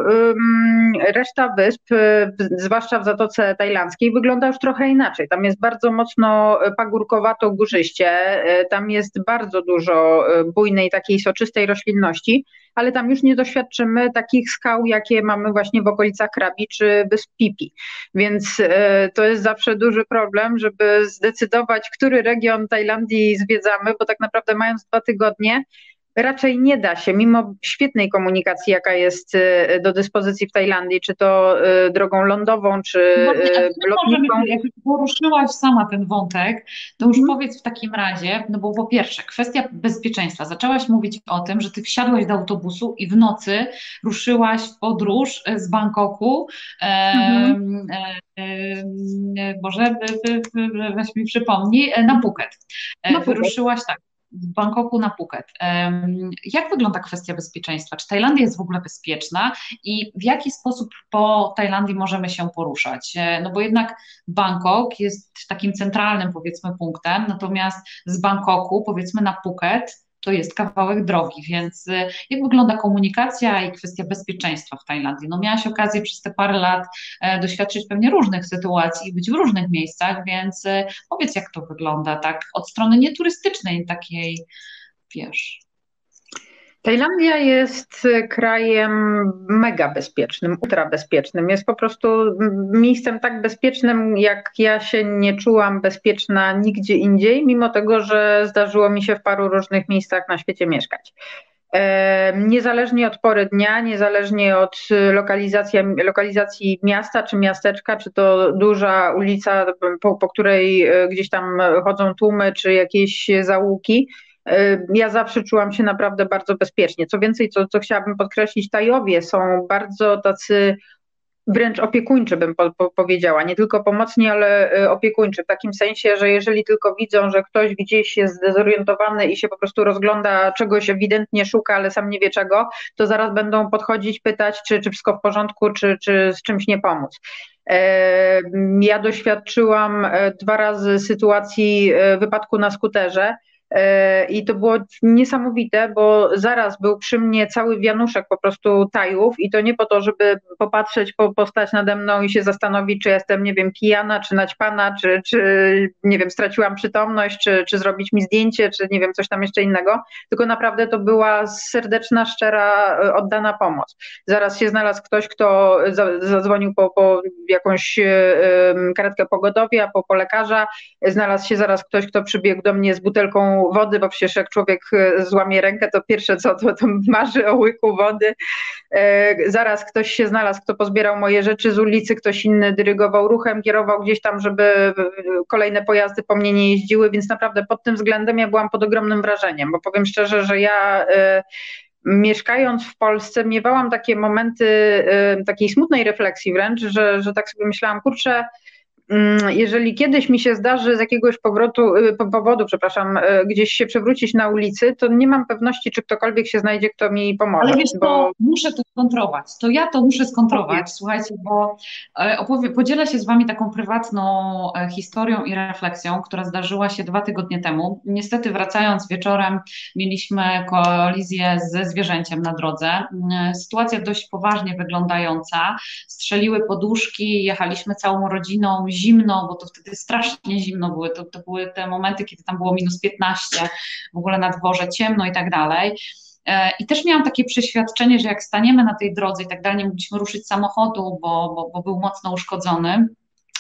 reszta wysp, y, zwłaszcza w Zatoce Tajlandzkiej, wygląda już trochę inaczej. Tam jest bardzo mocno pagórkowato górzyście, e, tam jest bardzo dużo bujnej takiej soczystej roślinności, ale tam już nie doświadczymy takich skał, jakie mamy właśnie w okolicach Krabi czy wysp Pipi. Więc to jest zawsze duży problem, żeby zdecydować, który region Tajlandii zwiedzamy, bo tak naprawdę mając dwa tygodnie, raczej nie da się, mimo świetnej komunikacji, jaka jest y, do dyspozycji w Tajlandii, czy to y, drogą lądową, czy no, lotniczą. Jak poruszyłaś sama ten wątek, to już hmm. powiedz w takim razie, no bo po pierwsze, kwestia bezpieczeństwa. Zaczęłaś mówić o tym, że ty wsiadłaś do autobusu i w nocy ruszyłaś w podróż z Bangkoku. Hmm. E, e, Boże, weź mi przypomnij, na Phuket. Na Phuket. Wyruszyłaś tak w Bangkoku na Phuket. Jak wygląda kwestia bezpieczeństwa? Czy Tajlandia jest w ogóle bezpieczna i w jaki sposób po Tajlandii możemy się poruszać? E, no bo jednak Bangkok jest takim centralnym powiedzmy punktem, natomiast z Bangkoku powiedzmy na Phuket to jest kawałek drogi, więc y, jak wygląda komunikacja i kwestia bezpieczeństwa w Tajlandii? No miałaś okazję przez te parę lat e, doświadczyć pewnie różnych sytuacji i być w różnych miejscach, więc y, powiedz jak to wygląda tak od strony nieturystycznej takiej, wiesz... Tajlandia jest krajem mega bezpiecznym, ultra bezpiecznym. Jest po prostu miejscem tak bezpiecznym, jak ja się nie czułam bezpieczna nigdzie indziej, mimo tego, że zdarzyło mi się w paru różnych miejscach na świecie mieszkać. Niezależnie od pory dnia, niezależnie od lokalizacji, lokalizacji miasta czy miasteczka, czy to duża ulica, po, po której e, gdzieś tam chodzą tłumy, czy jakieś załuki, ja zawsze czułam się naprawdę bardzo bezpiecznie. Co więcej, co, co chciałabym podkreślić, Tajowie są bardzo tacy wręcz opiekuńczy, bym po, po powiedziała. Nie tylko pomocni, ale y, opiekuńczy. W takim sensie, że jeżeli tylko widzą, że ktoś gdzieś jest zdezorientowany i się po prostu rozgląda, czegoś ewidentnie szuka, ale sam nie wie czego, to zaraz będą podchodzić, pytać, czy, czy wszystko w porządku, czy, czy z czymś nie pomóc. Ja doświadczyłam e, dwa razy sytuacji e, wypadku na skuterze E, I to było niesamowite, bo zaraz był przy mnie cały wianuszek po prostu tajów i to nie po to, żeby popatrzeć, po, postać nade mną i się zastanowić, czy jestem, nie wiem, pijana, czy naćpana, czy, czy nie wiem, straciłam przytomność, czy, czy zrobić mi zdjęcie, czy nie wiem, coś tam jeszcze innego, tylko naprawdę to była serdeczna, szczera, e, oddana pomoc. Zaraz się znalazł ktoś, kto zadzwonił po, po jakąś e, karetkę pogotowia, po, po lekarza, znalazł się zaraz ktoś, kto przybiegł do mnie z butelką wody, bo przecież jak człowiek e, złamie rękę, to pierwsze co, to, to marzy o łyku wody. E, zaraz ktoś się znalazł, kto pozbierał moje rzeczy z ulicy, ktoś inny dyrygował ruchem, kierował gdzieś tam, żeby kolejne pojazdy po mnie nie jeździły, więc naprawdę pod tym względem ja byłam pod ogromnym wrażeniem, bo powiem szczerze, że ja e, mieszkając w Polsce miewałam takie momenty takiej smutnej refleksji wręcz, że, że tak sobie myślałam, kurczę, jeżeli kiedyś mi się zdarzy z jakiegoś powrotu, y, powodu, przepraszam, y, gdzieś się przewrócić na ulicy, to nie mam pewności, czy ktokolwiek się znajdzie, kto mi pomoże. Ale wiesz, bo... to muszę to skontrować. To ja to muszę skontrować, słuchajcie, bo e, opowie, podzielę się z wami taką prywatną e, historią i refleksją, która zdarzyła się dwa tygodnie temu. Niestety wracając wieczorem mieliśmy kolizję ze zwierzęciem na drodze. Mm, sytuacja dość poważnie wyglądająca. Strzeliły poduszki, jechaliśmy całą rodziną, zimno, bo to wtedy strasznie zimno były, to, to były te momenty, kiedy tam było minus 15, w ogóle na dworze ciemno i tak dalej. E, I też miałam takie przeświadczenie, że jak staniemy na tej drodze i tak dalej, nie mogliśmy ruszyć samochodu, bo, bo, bo był mocno uszkodzony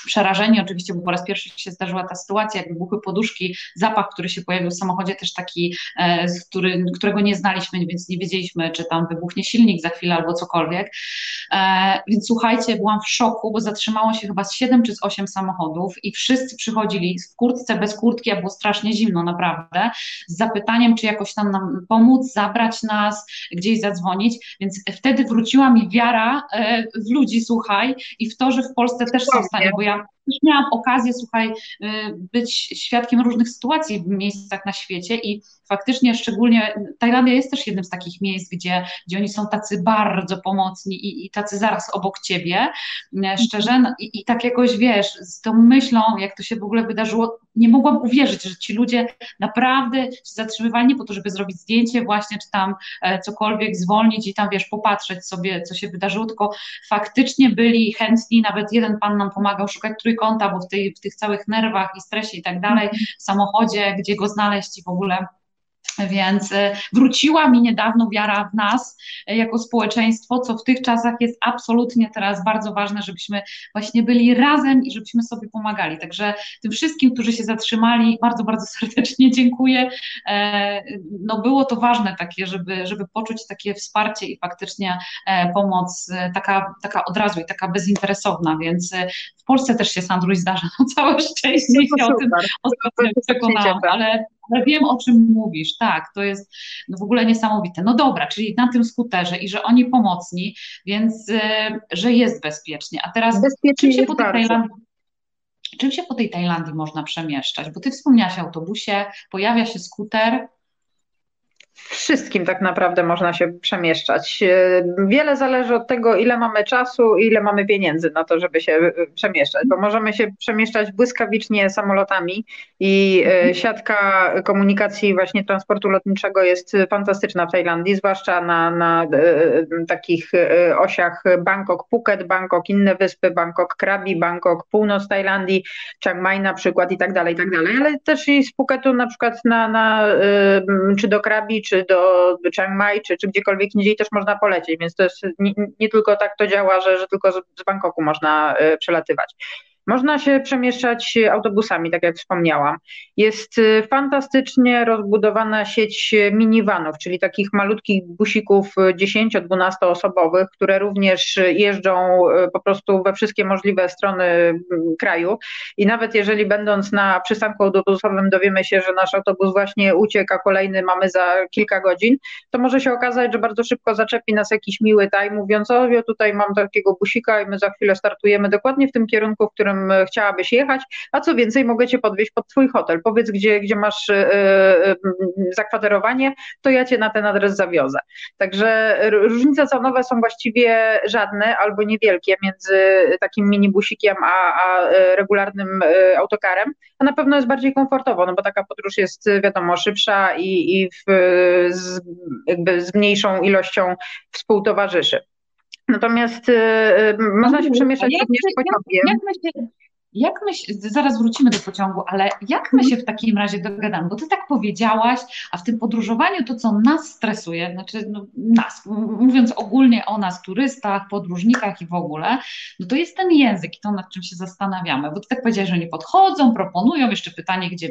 przerażeni oczywiście, bo po raz pierwszy się zdarzyła ta sytuacja, jak wybuchły poduszki, zapach, który się pojawił w samochodzie, też taki, e, który, którego nie znaliśmy, więc nie wiedzieliśmy, czy tam wybuchnie silnik za chwilę albo cokolwiek. E, więc słuchajcie, byłam w szoku, bo zatrzymało się chyba z 7 czy z 8 samochodów i wszyscy przychodzili w kurtce, bez kurtki, a było strasznie zimno naprawdę, z zapytaniem, czy jakoś tam nam pomóc, zabrać nas, gdzieś zadzwonić, więc wtedy wróciła mi wiara e, w ludzi, słuchaj, i w to, że w Polsce też są w stanie, bo ja Yeah. Też miałam okazję, słuchaj, y, być świadkiem różnych sytuacji w miejscach na świecie i faktycznie szczególnie Tajlandia jest też jednym z takich miejsc, gdzie, gdzie oni są tacy bardzo pomocni i, i tacy zaraz obok ciebie, e, szczerze, no, i, i tak jakoś wiesz, z tą myślą, jak to się w ogóle wydarzyło, nie mogłam uwierzyć, że ci ludzie naprawdę się zatrzymywali po to, żeby zrobić zdjęcie właśnie, czy tam e, cokolwiek zwolnić i tam, wiesz, popatrzeć sobie, co się wydarzyło, tylko faktycznie byli chętni, nawet jeden pan nam pomagał szukać trójkąta, bo w, tej, w tych całych nerwach i stresie i tak dalej, w samochodzie, gdzie go znaleźć i w ogóle więc e, wróciła mi niedawno wiara w nas e, jako społeczeństwo, co w tych czasach jest absolutnie teraz bardzo ważne, żebyśmy właśnie byli razem i żebyśmy sobie pomagali. Także tym wszystkim, którzy się zatrzymali, bardzo, bardzo serdecznie dziękuję. E, no było to ważne takie, żeby, żeby poczuć takie wsparcie i faktycznie pomoc taka, taka od razu i taka bezinteresowna, więc w Polsce też się Sandruś zdarza, no całe szczęście no się o tym ostatnio przekonałam, ale ale wiem, o czym mówisz, tak, to jest no w ogóle niesamowite. No dobra, czyli na tym skuterze i że oni pomocni, więc y, że jest bezpiecznie. A teraz bezpiecznie czym się po tej Tajlandii czym się po tej Tajlandii można przemieszczać? Bo ty wspomniałaś o autobusie, pojawia się skuter. Wszystkim tak naprawdę można się przemieszczać. E, wiele zależy od tego, ile mamy czasu, ile mamy pieniędzy na to, żeby się e, przemieszczać, bo możemy się przemieszczać błyskawicznie samolotami i e, mhm. siatka komunikacji właśnie transportu lotniczego jest fantastyczna w Tajlandii, zwłaszcza na, na takich osiach Bangkok, Phuket, Bangkok, inne wyspy, Bangkok, Krabi, Bangkok, północ Tajlandii, Chiang Mai na przykład i tak dalej, i tak dalej, ale też i z Phuketu na przykład na, na czy do Krabi, czy do Chiang Mai, czy, czy gdziekolwiek indziej też można polecieć, więc to jest nie, nie tylko tak to działa, że, że tylko z, z Bangkoku można y, przelatywać. Można się przemieszczać autobusami, tak jak wspomniałam. Jest y, fantastycznie rozbudowana sieć minivanów, czyli takich malutkich busików 10-12 osobowych, które również jeżdżą y, po prostu we wszystkie możliwe strony mm, kraju. I nawet jeżeli będąc na przystanku autobusowym dowiemy się, że nasz autobus właśnie ucieka, kolejny mamy za kilka godzin, to może się okazać, że bardzo szybko zaczepi nas jakiś miły taj, mówiąc, o ja tutaj mam takiego busika i my za chwilę startujemy dokładnie w tym kierunku, w którym którym e, chciałabyś jechać, a co więcej mogę cię podwieźć pod twój hotel. Powiedz, gdzie, gdzie masz e, e, zakwaterowanie, to ja cię na ten adres zawiozę. Także różnice cenowe są właściwie żadne albo niewielkie między takim minibusikiem a, a regularnym autokarem, a na pewno jest bardziej komfortowo, no bo taka podróż jest wiadomo szybsza i, i w, z, jakby z mniejszą ilością współtowarzyszy. Natomiast y, y, można się przemieszczać również pociągiem. Jak, jak jak my się, zaraz wrócimy do pociągu, ale jak my się w takim razie dogadamy? Bo ty tak powiedziałaś, a w tym podróżowaniu to, co nas stresuje, znaczy no, nas, mówiąc ogólnie o nas, turystach, podróżnikach i w ogóle, no to jest ten język i to, nad czym się zastanawiamy. Bo ty tak powiedziałaś, że nie podchodzą, proponują, jeszcze pytanie, gdzie,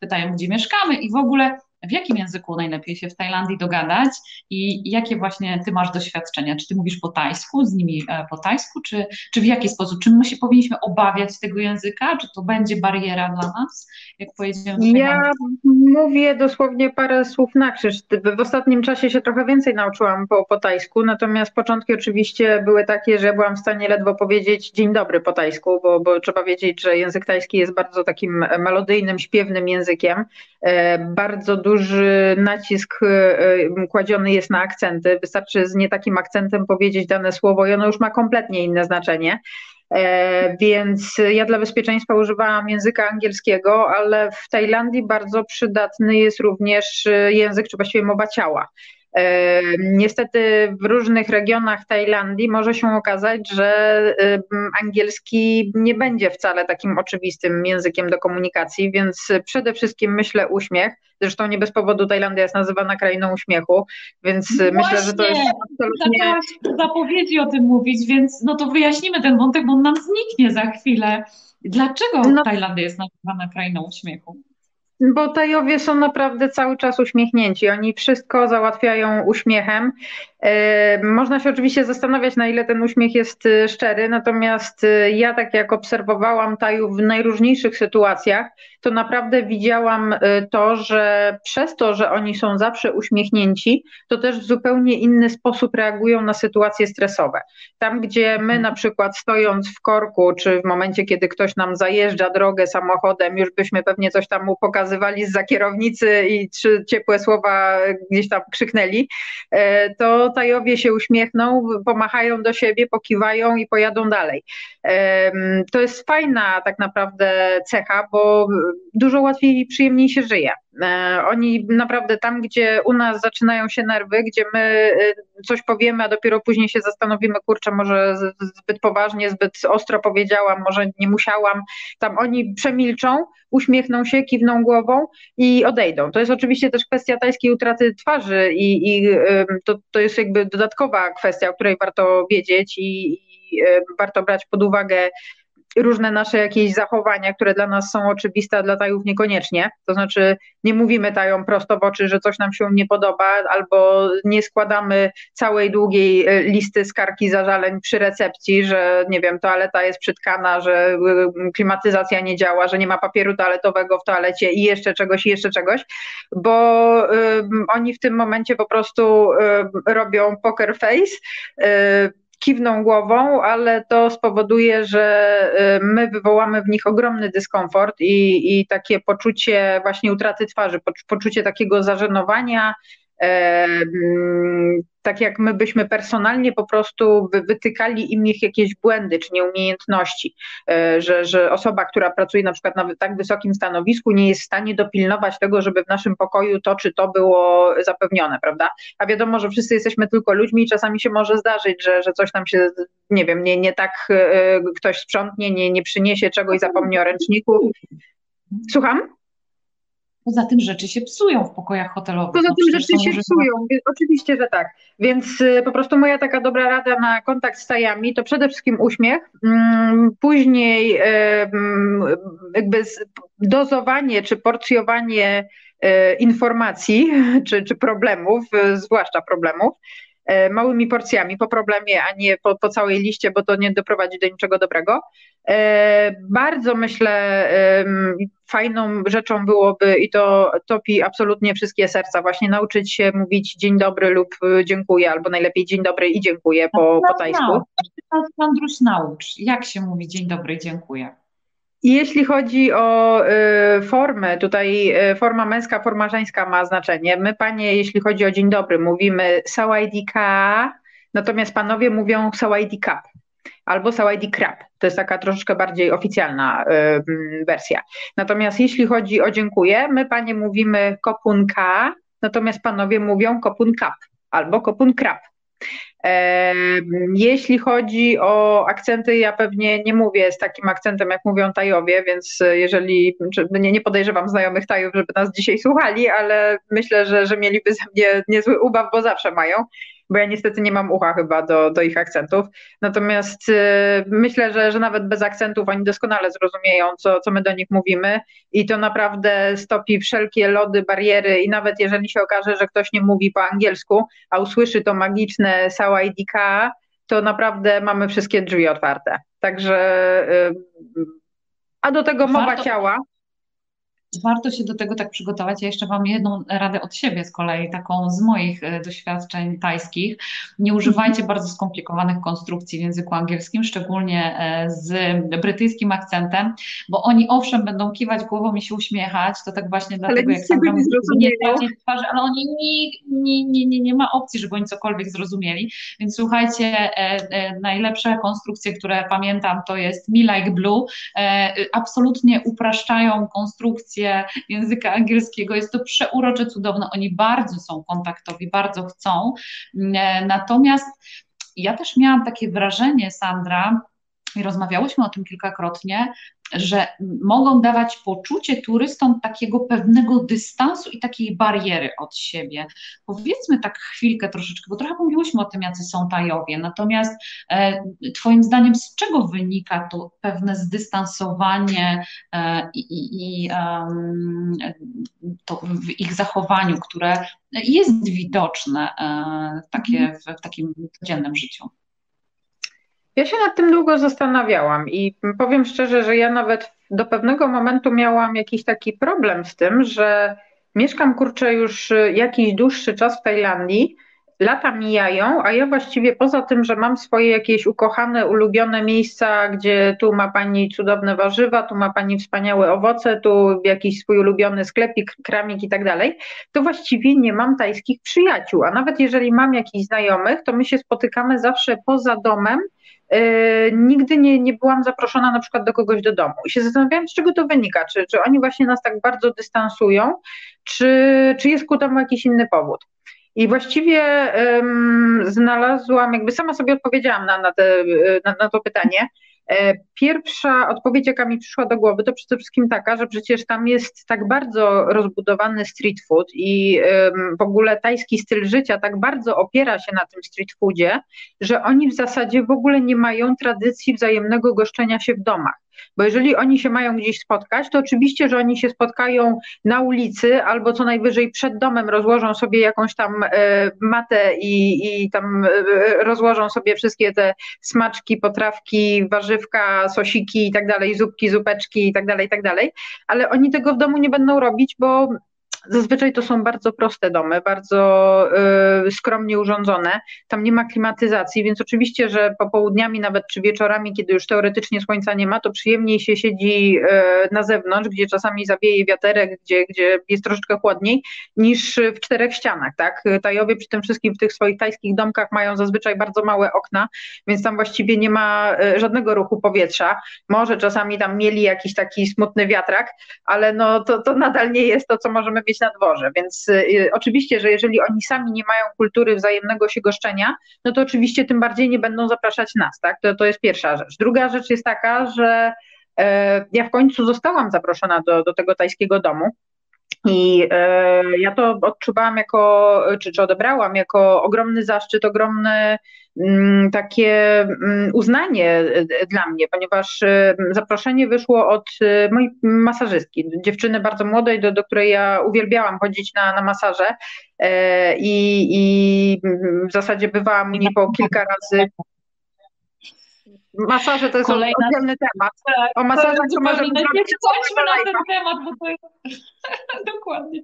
pytają, gdzie mieszkamy i w ogóle w jakim języku najlepiej się w Tajlandii dogadać i jakie właśnie ty masz doświadczenia? Czy ty mówisz po tajsku, z nimi e, po tajsku, czy, czy w jaki sposób? Czy my się powinniśmy obawiać tego języka? Czy to będzie bariera dla nas, jak pojedziemy Ja mówię dosłownie parę słów na krzyż. W ostatnim czasie się trochę więcej nauczyłam po, po tajsku, natomiast początki oczywiście były takie, że byłam w stanie ledwo powiedzieć dzień dobry po tajsku, bo, bo trzeba wiedzieć, że język tajski jest bardzo takim melodyjnym, śpiewnym językiem. E, bardzo dużo duży nacisk e, e, kładziony jest na akcenty. Wystarczy z nie takim akcentem powiedzieć dane słowo i ono już ma kompletnie inne znaczenie. E, więc ja dla bezpieczeństwa używałam języka angielskiego, ale w Tajlandii bardzo przydatny jest również język, czy właściwie mowa ciała. Niestety w różnych regionach Tajlandii może się okazać, że angielski nie będzie wcale takim oczywistym językiem do komunikacji, więc przede wszystkim myślę uśmiech. Zresztą nie bez powodu Tajlandia jest nazywana krainą uśmiechu, więc Właśnie, myślę, że to jest absolutnie. Zaczęłaś zapowiedzi o tym mówić, więc no to wyjaśnimy ten wątek, bo on nam zniknie za chwilę. Dlaczego no, Tajlandia jest nazywana krainą uśmiechu? Bo Tajowie są naprawdę cały czas uśmiechnięci. Oni wszystko załatwiają uśmiechem. E, można się oczywiście zastanawiać, na ile ten uśmiech jest e, szczery, natomiast e, ja, tak jak obserwowałam Tajów w najróżniejszych sytuacjach, to naprawdę widziałam to, że przez to, że oni są zawsze uśmiechnięci, to też w zupełnie inny sposób reagują na sytuacje stresowe. Tam, gdzie my na przykład stojąc w korku, czy w momencie, kiedy ktoś nam zajeżdża drogę samochodem, już byśmy pewnie coś tam mu pokazywali z kierownicy i trzy ciepłe słowa gdzieś tam krzyknęli, to Tajowie się uśmiechną, pomachają do siebie, pokiwają i pojadą dalej. To jest fajna tak naprawdę cecha, bo dużo łatwiej i przyjemniej się żyje. E, oni naprawdę tam, gdzie u nas zaczynają się nerwy, gdzie my e, coś powiemy, a dopiero później się zastanowimy, kurczę, może zbyt poważnie, zbyt ostro powiedziałam, może nie musiałam, tam oni przemilczą, uśmiechną się, kiwną głową i odejdą. To jest oczywiście też kwestia tajskiej utraty twarzy i, i to, to jest jakby dodatkowa kwestia, o której warto wiedzieć i, i warto brać pod uwagę różne nasze jakieś zachowania, które dla nas są oczywiste, a dla Tajów niekoniecznie. To znaczy nie mówimy Tajom prosto w oczy, że coś nam się nie podoba, albo nie składamy całej długiej e, listy skarg i zażaleń przy recepcji, że nie wiem, toaleta jest przytkana, że e, klimatyzacja nie działa, że nie ma papieru toaletowego w toalecie i jeszcze czegoś, i jeszcze czegoś, bo um, oni w tym momencie po prostu um, robią poker face, um, kiwną głową, ale to spowoduje, że y, my wywołamy w nich ogromny dyskomfort i, i takie poczucie właśnie utraty twarzy, poczucie takiego zażenowania, tak jak my byśmy personalnie po prostu wytykali im ich jakieś błędy czy nieumiejętności, e, że, że osoba, która pracuje na przykład na tak wysokim stanowisku, nie jest w stanie dopilnować tego, żeby w naszym pokoju to czy to było zapewnione, prawda? A wiadomo, że wszyscy jesteśmy tylko ludźmi i czasami się może zdarzyć, że, że coś tam się, nie wiem, nie, nie tak e, ktoś sprzątnie, nie, nie przyniesie czegoś, zapomni o ręczniku. Słucham? Poza tym rzeczy się psują w pokojach hotelowych. Poza no, tym rzeczy się psują, oczywiście, że tak. Więc y, po prostu moja taka dobra rada na kontakt z tajami to przede wszystkim uśmiech, mm, później y, mm, jakby dozowanie czy porcjowanie y, informacji czy, czy problemów, zwłaszcza problemów, małymi porcjami po problemie, a nie po, po całej liście, bo to nie doprowadzi do niczego dobrego. E, bardzo myślę, fajną rzeczą byłoby, i to topi absolutnie wszystkie serca, właśnie nauczyć się mówić dzień dobry lub e, dziękuję, albo najlepiej dzień dobry i dziękuję po, po tajsku. Andruś, naucz, jak się mówi dzień dobry i dziękuję. Jeśli chodzi o y, formę, tutaj y, forma męska, forma żeńska ma znaczenie. My, panie, jeśli chodzi o dzień dobry, mówimy sawajdika, natomiast panowie mówią sawajdikap albo sawaidi. To jest taka troszeczkę bardziej oficjalna y, wersja. Natomiast jeśli chodzi o dziękuję, my, panie, mówimy kopunka, natomiast panowie mówią kopun kap albo kopun krab. Jeśli chodzi o akcenty, ja pewnie nie mówię z takim akcentem, jak mówią Tajowie, więc jeżeli, nie, nie podejrzewam znajomych Tajów, żeby nas dzisiaj słuchali, ale myślę, że, że mieliby ze mnie niezły ubaw, bo zawsze mają bo ja niestety nie mam ucha chyba do, do ich akcentów. Natomiast y, myślę, że, że nawet bez akcentów oni doskonale zrozumieją, co, co my do nich mówimy i to naprawdę stopi wszelkie lody, bariery i nawet jeżeli się okaże, że ktoś nie mówi po angielsku, a usłyszy to magiczne Sawaidika, to naprawdę mamy wszystkie drzwi otwarte. Także, y, a do tego mowa Warto... ciała warto się do tego tak przygotować. Ja jeszcze mam jedną radę od siebie z kolei, taką z moich e, doświadczeń tajskich. Nie używajcie bardzo skomplikowanych konstrukcji w języku angielskim, szczególnie e, z brytyjskim akcentem, bo oni owszem będą kiwać głową i się uśmiechać, to tak właśnie dlatego, jak sam nie tracić twarzy, ale oni nie, nie, nie, nie, nie ma opcji, żeby oni cokolwiek zrozumieli. Więc słuchajcie, e, najlepsze konstrukcje, które pamiętam, to jest Me Like Blue. Absolutnie upraszczają konstrukcję języka angielskiego. Jest to przeurocze, cudowne. Oni bardzo są kontaktowi, bardzo chcą. E, natomiast ja też miałam takie wrażenie, Sandra, i rozmawiałyśmy o tym kilkakrotnie, że mogą dawać poczucie turystom takiego pewnego dystansu i takiej bariery od siebie. Powiedzmy tak chwilkę troszeczkę, bo trochę mówiłyśmy o tym, jacy są Tajowie, natomiast e, Twoim zdaniem z czego wynika to pewne zdystansowanie e, i, i um, to w ich zachowaniu, które jest widoczne e, takie w, w takim codziennym życiu? Ja się nad tym długo zastanawiałam i powiem szczerze, że ja nawet do pewnego momentu miałam jakiś taki problem z tym, że mieszkam kurczę już jakiś dłuższy czas w Tajlandii, lata mijają, a ja właściwie poza tym, że mam swoje jakieś ukochane, ulubione miejsca, gdzie tu ma pani cudowne warzywa, tu ma pani wspaniałe owoce, tu jakiś swój ulubiony sklepik, kramik i tak dalej, to właściwie nie mam tajskich przyjaciół, a nawet jeżeli mam jakichś znajomych, to my się spotykamy zawsze poza domem, nigdy nie, nie byłam zaproszona na przykład do kogoś do domu. I się zastanawiałam, z czego to wynika. Czy, czy oni właśnie nas tak bardzo dystansują, czy, czy jest ku temu jakiś inny powód. I właściwie znalazłam, jakby sama sobie odpowiedziałam na, na, te, na, na to pytanie. E, pierwsza odpowiedź, jaka mi przyszła do głowy, to przede wszystkim taka, że przecież tam jest tak bardzo rozbudowany street food i w ogóle tajski styl życia tak bardzo opiera się na tym street foodzie, że oni w zasadzie w ogóle nie mają tradycji wzajemnego goszczenia się w domach. Bo jeżeli oni się mają gdzieś spotkać, to oczywiście, że oni się spotkają na ulicy albo co najwyżej przed domem rozłożą sobie jakąś tam e, matę i, i tam e, rozłożą sobie wszystkie te smaczki, potrawki, warzywka, sosiki i tak dalej, zupki, zupeczki i tak dalej, i tak dalej. Ale oni tego w domu nie będą robić, bo Zazwyczaj to są bardzo proste domy, bardzo y, skromnie urządzone. Tam nie ma klimatyzacji, więc oczywiście, że popołudniami nawet czy wieczorami, kiedy już teoretycznie słońca nie ma, to przyjemniej się siedzi y, na zewnątrz, gdzie czasami zawieje wiaterek, gdzie, gdzie jest troszeczkę chłodniej, niż w czterech ścianach. Tak? Tajowie przy tym wszystkim w tych swoich tajskich domkach mają zazwyczaj bardzo małe okna, więc tam właściwie nie ma y, żadnego ruchu powietrza. Może czasami tam mieli jakiś taki smutny wiatrak, ale no to, to nadal nie jest to, co możemy mieć na dworze. Więc y, oczywiście, że jeżeli oni sami nie mają kultury wzajemnego się goszczenia, no to oczywiście tym bardziej nie będą zapraszać nas, tak? To, to jest pierwsza rzecz. Druga rzecz jest taka, że e, ja w końcu zostałam zaproszona do, do tego tajskiego domu. I e, ja to odczuwałam jako, czy, czy odebrałam jako ogromny zaszczyt, ogromny mm, takie mm, uznanie e, dla mnie, ponieważ e, zaproszenie wyszło od mojej masażystki, dziewczyny bardzo młodej, do, do której ja uwielbiałam chodzić na, na masaże i, i w zasadzie bywałam u niej po kilka razy Masaże to jest Kolejna... oddzielny temat. Tak, o masażach to, zrobić. Nie skończmy na ten temat, bo to jest... Dokładnie.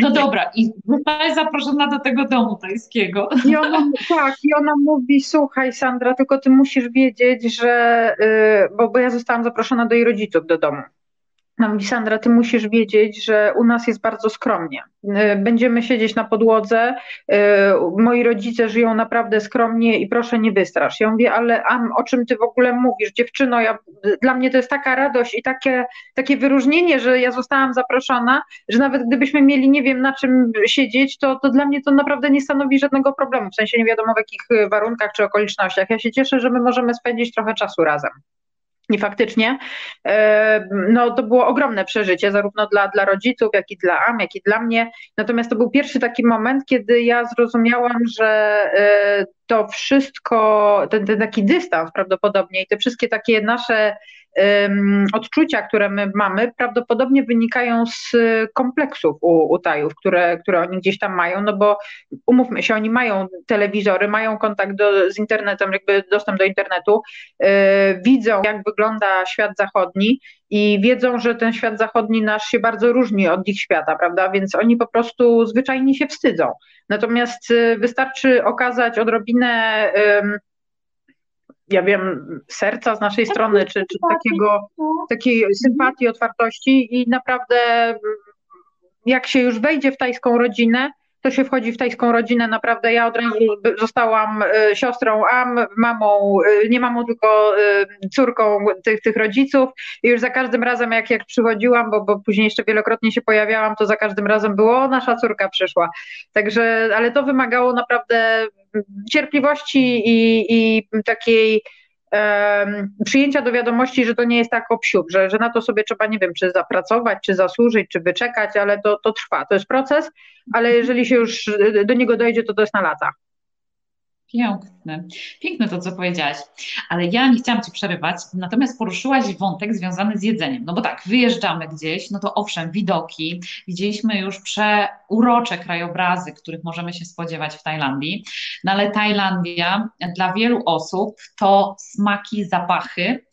No dobra, i zostałaś zaproszona do tego domu tajskiego. I ona, tak, i ona mówi, słuchaj Sandra, tylko ty musisz wiedzieć, że, yy, bo, bo ja zostałam zaproszona do jej rodziców do domu. Sandra, ty musisz wiedzieć, że u nas jest bardzo skromnie. Y, będziemy siedzieć na podłodze, y, moi rodzice żyją naprawdę skromnie i proszę nie wystrasz. Ja mówię, ale Am, o czym ty w ogóle mówisz? Dziewczyno, ja, dla mnie to jest taka radość i takie, takie wyróżnienie, że ja zostałam zaproszona, że nawet gdybyśmy mieli nie wiem na czym siedzieć, to, to dla mnie to naprawdę nie stanowi żadnego problemu, w sensie nie wiadomo w jakich warunkach czy okolicznościach. Ja się cieszę, że my możemy spędzić trochę czasu razem. I faktycznie e, no, to było ogromne przeżycie, zarówno dla, dla rodziców, jak i dla Am, jak i dla mnie. Natomiast to był pierwszy taki moment, kiedy ja zrozumiałam, że e, to wszystko, ten, ten taki dystans prawdopodobnie i te wszystkie takie nasze odczucia, które my mamy, prawdopodobnie wynikają z kompleksów u, u tajów, które, które oni gdzieś tam mają, no bo umówmy się, oni mają telewizory, mają kontakt do, z internetem, jakby dostęp do internetu, yy, widzą jak wygląda świat zachodni i wiedzą, że ten świat zachodni nasz się bardzo różni od ich świata, prawda? Więc oni po prostu zwyczajnie się wstydzą. Natomiast y, wystarczy okazać odrobinę, ja wiem, serca z naszej strony, czy, czy takiego, takiej sympatii, otwartości i naprawdę jak się już wejdzie w tajską rodzinę, to się wchodzi w tajską rodzinę. Naprawdę ja od razu zostałam e, siostrą Am, mamą, e, nie mamą, tylko e, córką tych, tych rodziców i już za każdym razem jak, jak przychodziłam, bo, bo później jeszcze wielokrotnie się pojawiałam, to za każdym razem było, nasza córka przyszła. Także, ale to wymagało naprawdę cierpliwości i, i takiej przyjęcia do wiadomości, że to nie jest tak obsiub, że, że na to sobie trzeba, nie wiem, czy zapracować, czy zasłużyć, czy wyczekać, ale to, to trwa, to jest proces, ale jeżeli się już do niego dojdzie, to to jest na lata. Piękne. Piękne to, co powiedziałaś. Ale ja nie chciałam Ci przerywać, natomiast poruszyłaś wątek związany z jedzeniem. No bo tak, wyjeżdżamy gdzieś, no to owszem, widoki. Widzieliśmy już przeurocze krajobrazy, których możemy się spodziewać w Tajlandii. No ale Tajlandia dla wielu osób to smaki, zapachy.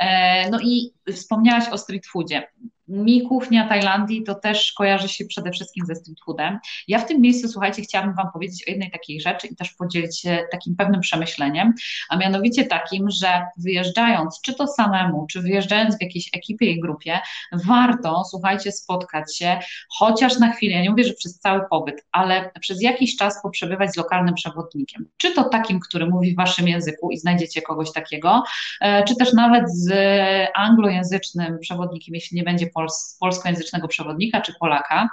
E, no i wspomniałaś o street foodzie mi kuchnia Tajlandii to też kojarzy się przede wszystkim ze street foodem. Ja w tym miejscu, słuchajcie, chciałabym Wam powiedzieć o jednej takiej rzeczy i też podzielić się takim pewnym przemyśleniem, a mianowicie takim, że wyjeżdżając, czy to samemu, czy wyjeżdżając w jakiejś ekipie i grupie, warto, słuchajcie, spotkać się chociaż na chwilę, ja nie mówię, że przez cały pobyt, ale przez jakiś czas poprzebywać z lokalnym przewodnikiem. Czy to takim, który mówi w Waszym języku i znajdziecie kogoś takiego, e, czy też nawet z anglojęzycznym przewodnikiem, jeśli nie będzie pols polskojęzycznego przewodnika czy Polaka,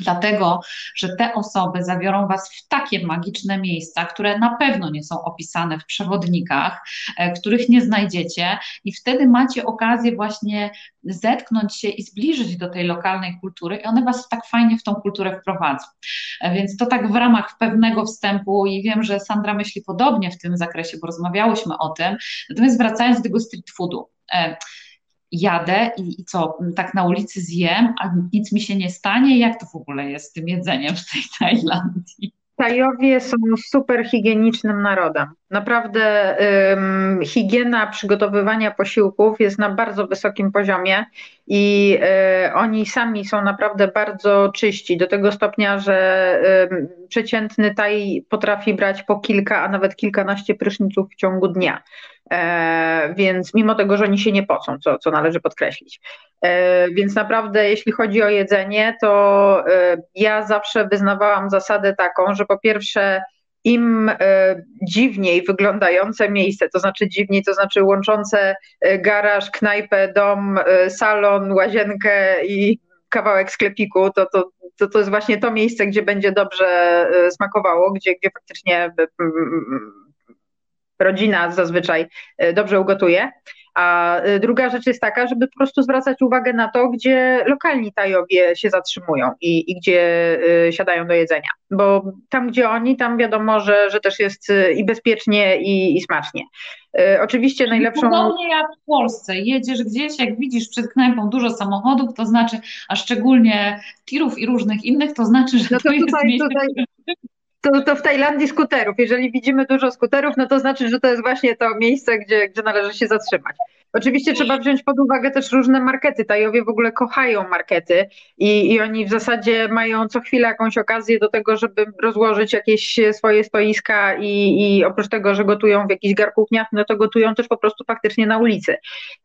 dlatego że te osoby zabiorą Was w takie magiczne miejsca, które na pewno nie są opisane w przewodnikach, e, których nie znajdziecie, i wtedy macie okazję właśnie zetknąć się i zbliżyć do tej lokalnej kultury, i one Was tak fajnie w tą kulturę wprowadzą. E, więc to tak w ramach pewnego wstępu, i wiem, że Sandra myśli podobnie w tym zakresie, bo rozmawiałyśmy o tym. Natomiast wracając do tego street foodu e, jadę i, i, co, tak na ulicy zjem, a nic mi się nie stanie? Jak to w ogóle jest z tym jedzeniem w tej Tajlandii? Tajowie są super higienicznym narodem. Naprawdę higiena przygotowywania posiłków jest na bardzo wysokim poziomie i um, oni sami są naprawdę bardzo czyści, do tego stopnia, że przeciętny taj potrafi brać po kilka, a nawet kilkanaście pryszniców w ciągu dnia. E, więc mimo tego, że oni się nie pocą, co, co należy podkreślić. E, więc naprawdę, jeśli chodzi o jedzenie, to e, ja zawsze wyznawałam zasadę taką, że po pierwsze, im dziwniej wyglądające miejsce, to znaczy dziwniej, to znaczy łączące garaż, knajpę, dom, salon, łazienkę i kawałek sklepiku, to, to, to, to jest właśnie to miejsce, gdzie będzie dobrze smakowało, gdzie, gdzie faktycznie rodzina zazwyczaj e, dobrze ugotuje. A e, druga rzecz jest taka, żeby po prostu zwracać uwagę na to, gdzie lokalni Tajowie się zatrzymują i, i gdzie y, siadają do jedzenia. Bo tam, gdzie oni, tam wiadomo, że, że też jest i bezpiecznie, i, i smacznie. Oczywiście najlepszą. Podobnie jak w Polsce. Jedziesz gdzieś, jak widzisz przed knajpą dużo samochodów, to znaczy, a szczególnie tirów i różnych innych, to znaczy, że no to, to jest tutaj, miejsce, tutaj to, to w Tajlandii skuterów. Jeżeli widzimy dużo skuterów, no to znaczy, że to jest właśnie to miejsce, gdzie, gdzie należy się zatrzymać. Oczywiście trzeba wziąć pod uwagę też różne markety. Tajowie w ogóle kochają markety i, i oni w zasadzie mają co chwilę jakąś okazję do tego, żeby rozłożyć jakieś swoje stoiska i, i oprócz tego, że gotują w jakichś garkuchniach, no to gotują też po prostu faktycznie na ulicy.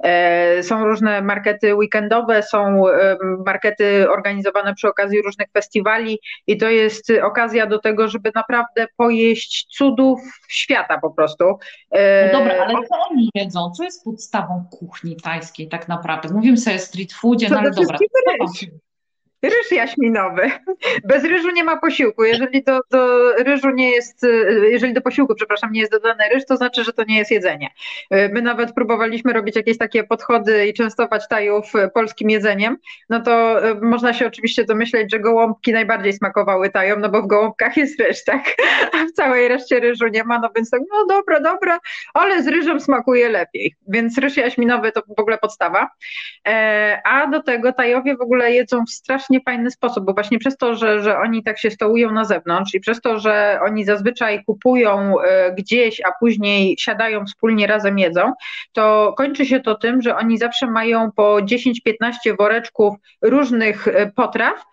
E, są różne markety weekendowe, są e, markety organizowane przy okazji różnych festiwali i to jest okazja do tego, żeby naprawdę pojeść cudów świata po prostu. E, no dobra, ale co oni jedzą? Co jest podstawą kuchni tajskiej tak naprawdę. Mówimy sobie o street foodzie, no ale dobra. Ryż jaśminowy. Bez ryżu nie ma posiłku. Jeżeli do, do ryżu nie jest, jeżeli do posiłku, przepraszam, nie jest dodany ryż, to znaczy, że to nie jest jedzenie. My nawet próbowaliśmy robić jakieś takie podchody i częstować tajów polskim jedzeniem. No to e, można się oczywiście domyśleć, że gołąbki najbardziej smakowały tajom, no bo w gołąbkach jest ryż, tak? A w całej reszcie ryżu nie ma, no więc tak, no dobra, dobra, ale z ryżem smakuje lepiej. Więc ryż jaśminowy to w ogóle podstawa. E, a do tego tajowie w ogóle jedzą w strasznie fajny sposób, bo właśnie przez to, że, że oni tak się stołują na zewnątrz i przez to, że oni zazwyczaj kupują e, gdzieś, a później siadają wspólnie razem jedzą, to kończy się to tym, że oni zawsze mają po 10-15 woreczków różnych e, potraw,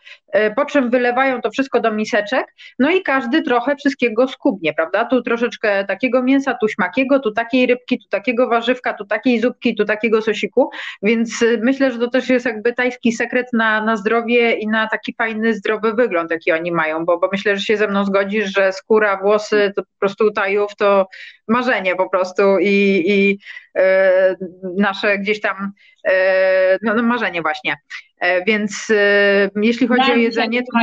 po czym wylewają to wszystko do miseczek, no i każdy trochę wszystkiego skubnie, prawda? Tu troszeczkę takiego mięsa, tu śmakiego, tu takiej rybki, tu takiego warzywka, tu takiej zupki, tu takiego sosiku, więc myślę, że to też jest jakby tajski sekret na, na zdrowie i na taki fajny, zdrowy wygląd, jaki oni mają, bo, bo myślę, że się ze mną zgodzisz, że skóra, włosy to po prostu tajów to marzenie po prostu i, i e, nasze gdzieś tam e, no, no marzenie właśnie. E, więc e, jeśli chodzi o jedzenie, to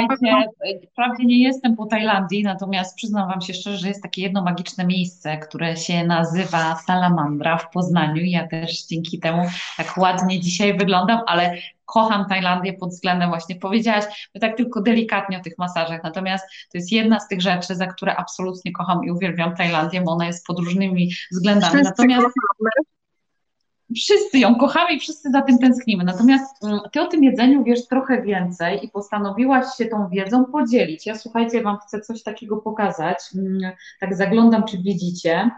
Wprawdzie nie jestem po Tajlandii, natomiast przyznam Wam się szczerze, że jest takie jedno magiczne miejsce, które się nazywa Salamandra w Poznaniu. Ja też dzięki temu tak ładnie dzisiaj wyglądam, ale kocham Tajlandię pod względem właśnie, powiedziałaś, tak tylko delikatnie o tych masażach, natomiast to jest jedna z tych rzeczy, za które absolutnie kocham i uwielbiam Tajlandię, bo ona jest pod różnymi względami. Wszyscy natomiast kochamy. Wszyscy ją kochamy i wszyscy za tym tęsknimy. Natomiast mm, ty o tym jedzeniu wiesz trochę więcej i postanowiłaś się tą wiedzą podzielić. Ja słuchajcie, wam chcę coś takiego pokazać. Mm, tak zaglądam, czy widzicie.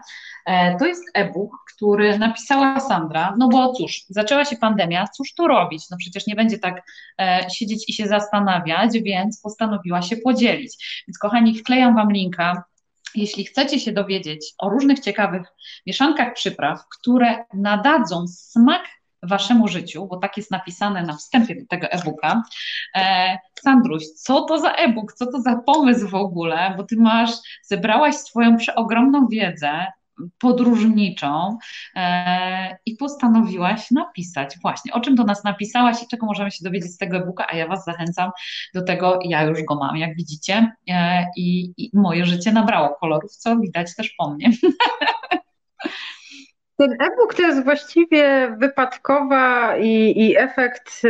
E, to jest e-book, który napisała Sandra, no bo cóż, zaczęła się pandemia, cóż tu robić? No przecież nie będzie tak e, siedzieć i się zastanawiać, więc postanowiła się podzielić. Więc kochani, wklejam Wam linka. Jeśli chcecie się dowiedzieć o różnych ciekawych mieszankach przypraw, które nadadzą smak waszemu życiu, bo tak jest napisane na wstępie do tego e-booka. E, Sandruś, co to za e-book, co to za pomysł w ogóle, bo ty masz, zebrałaś swoją przeogromną wiedzę podróżniczą e, i postanowiłaś napisać właśnie, o czym do nas napisałaś i czego możemy się dowiedzieć z tego e-booka, a ja Was zachęcam do tego, ja już go mam, jak widzicie e, i, i moje życie nabrało kolorów, co widać też po mnie. Ten e-book to jest właściwie wypadkowa i, i efekt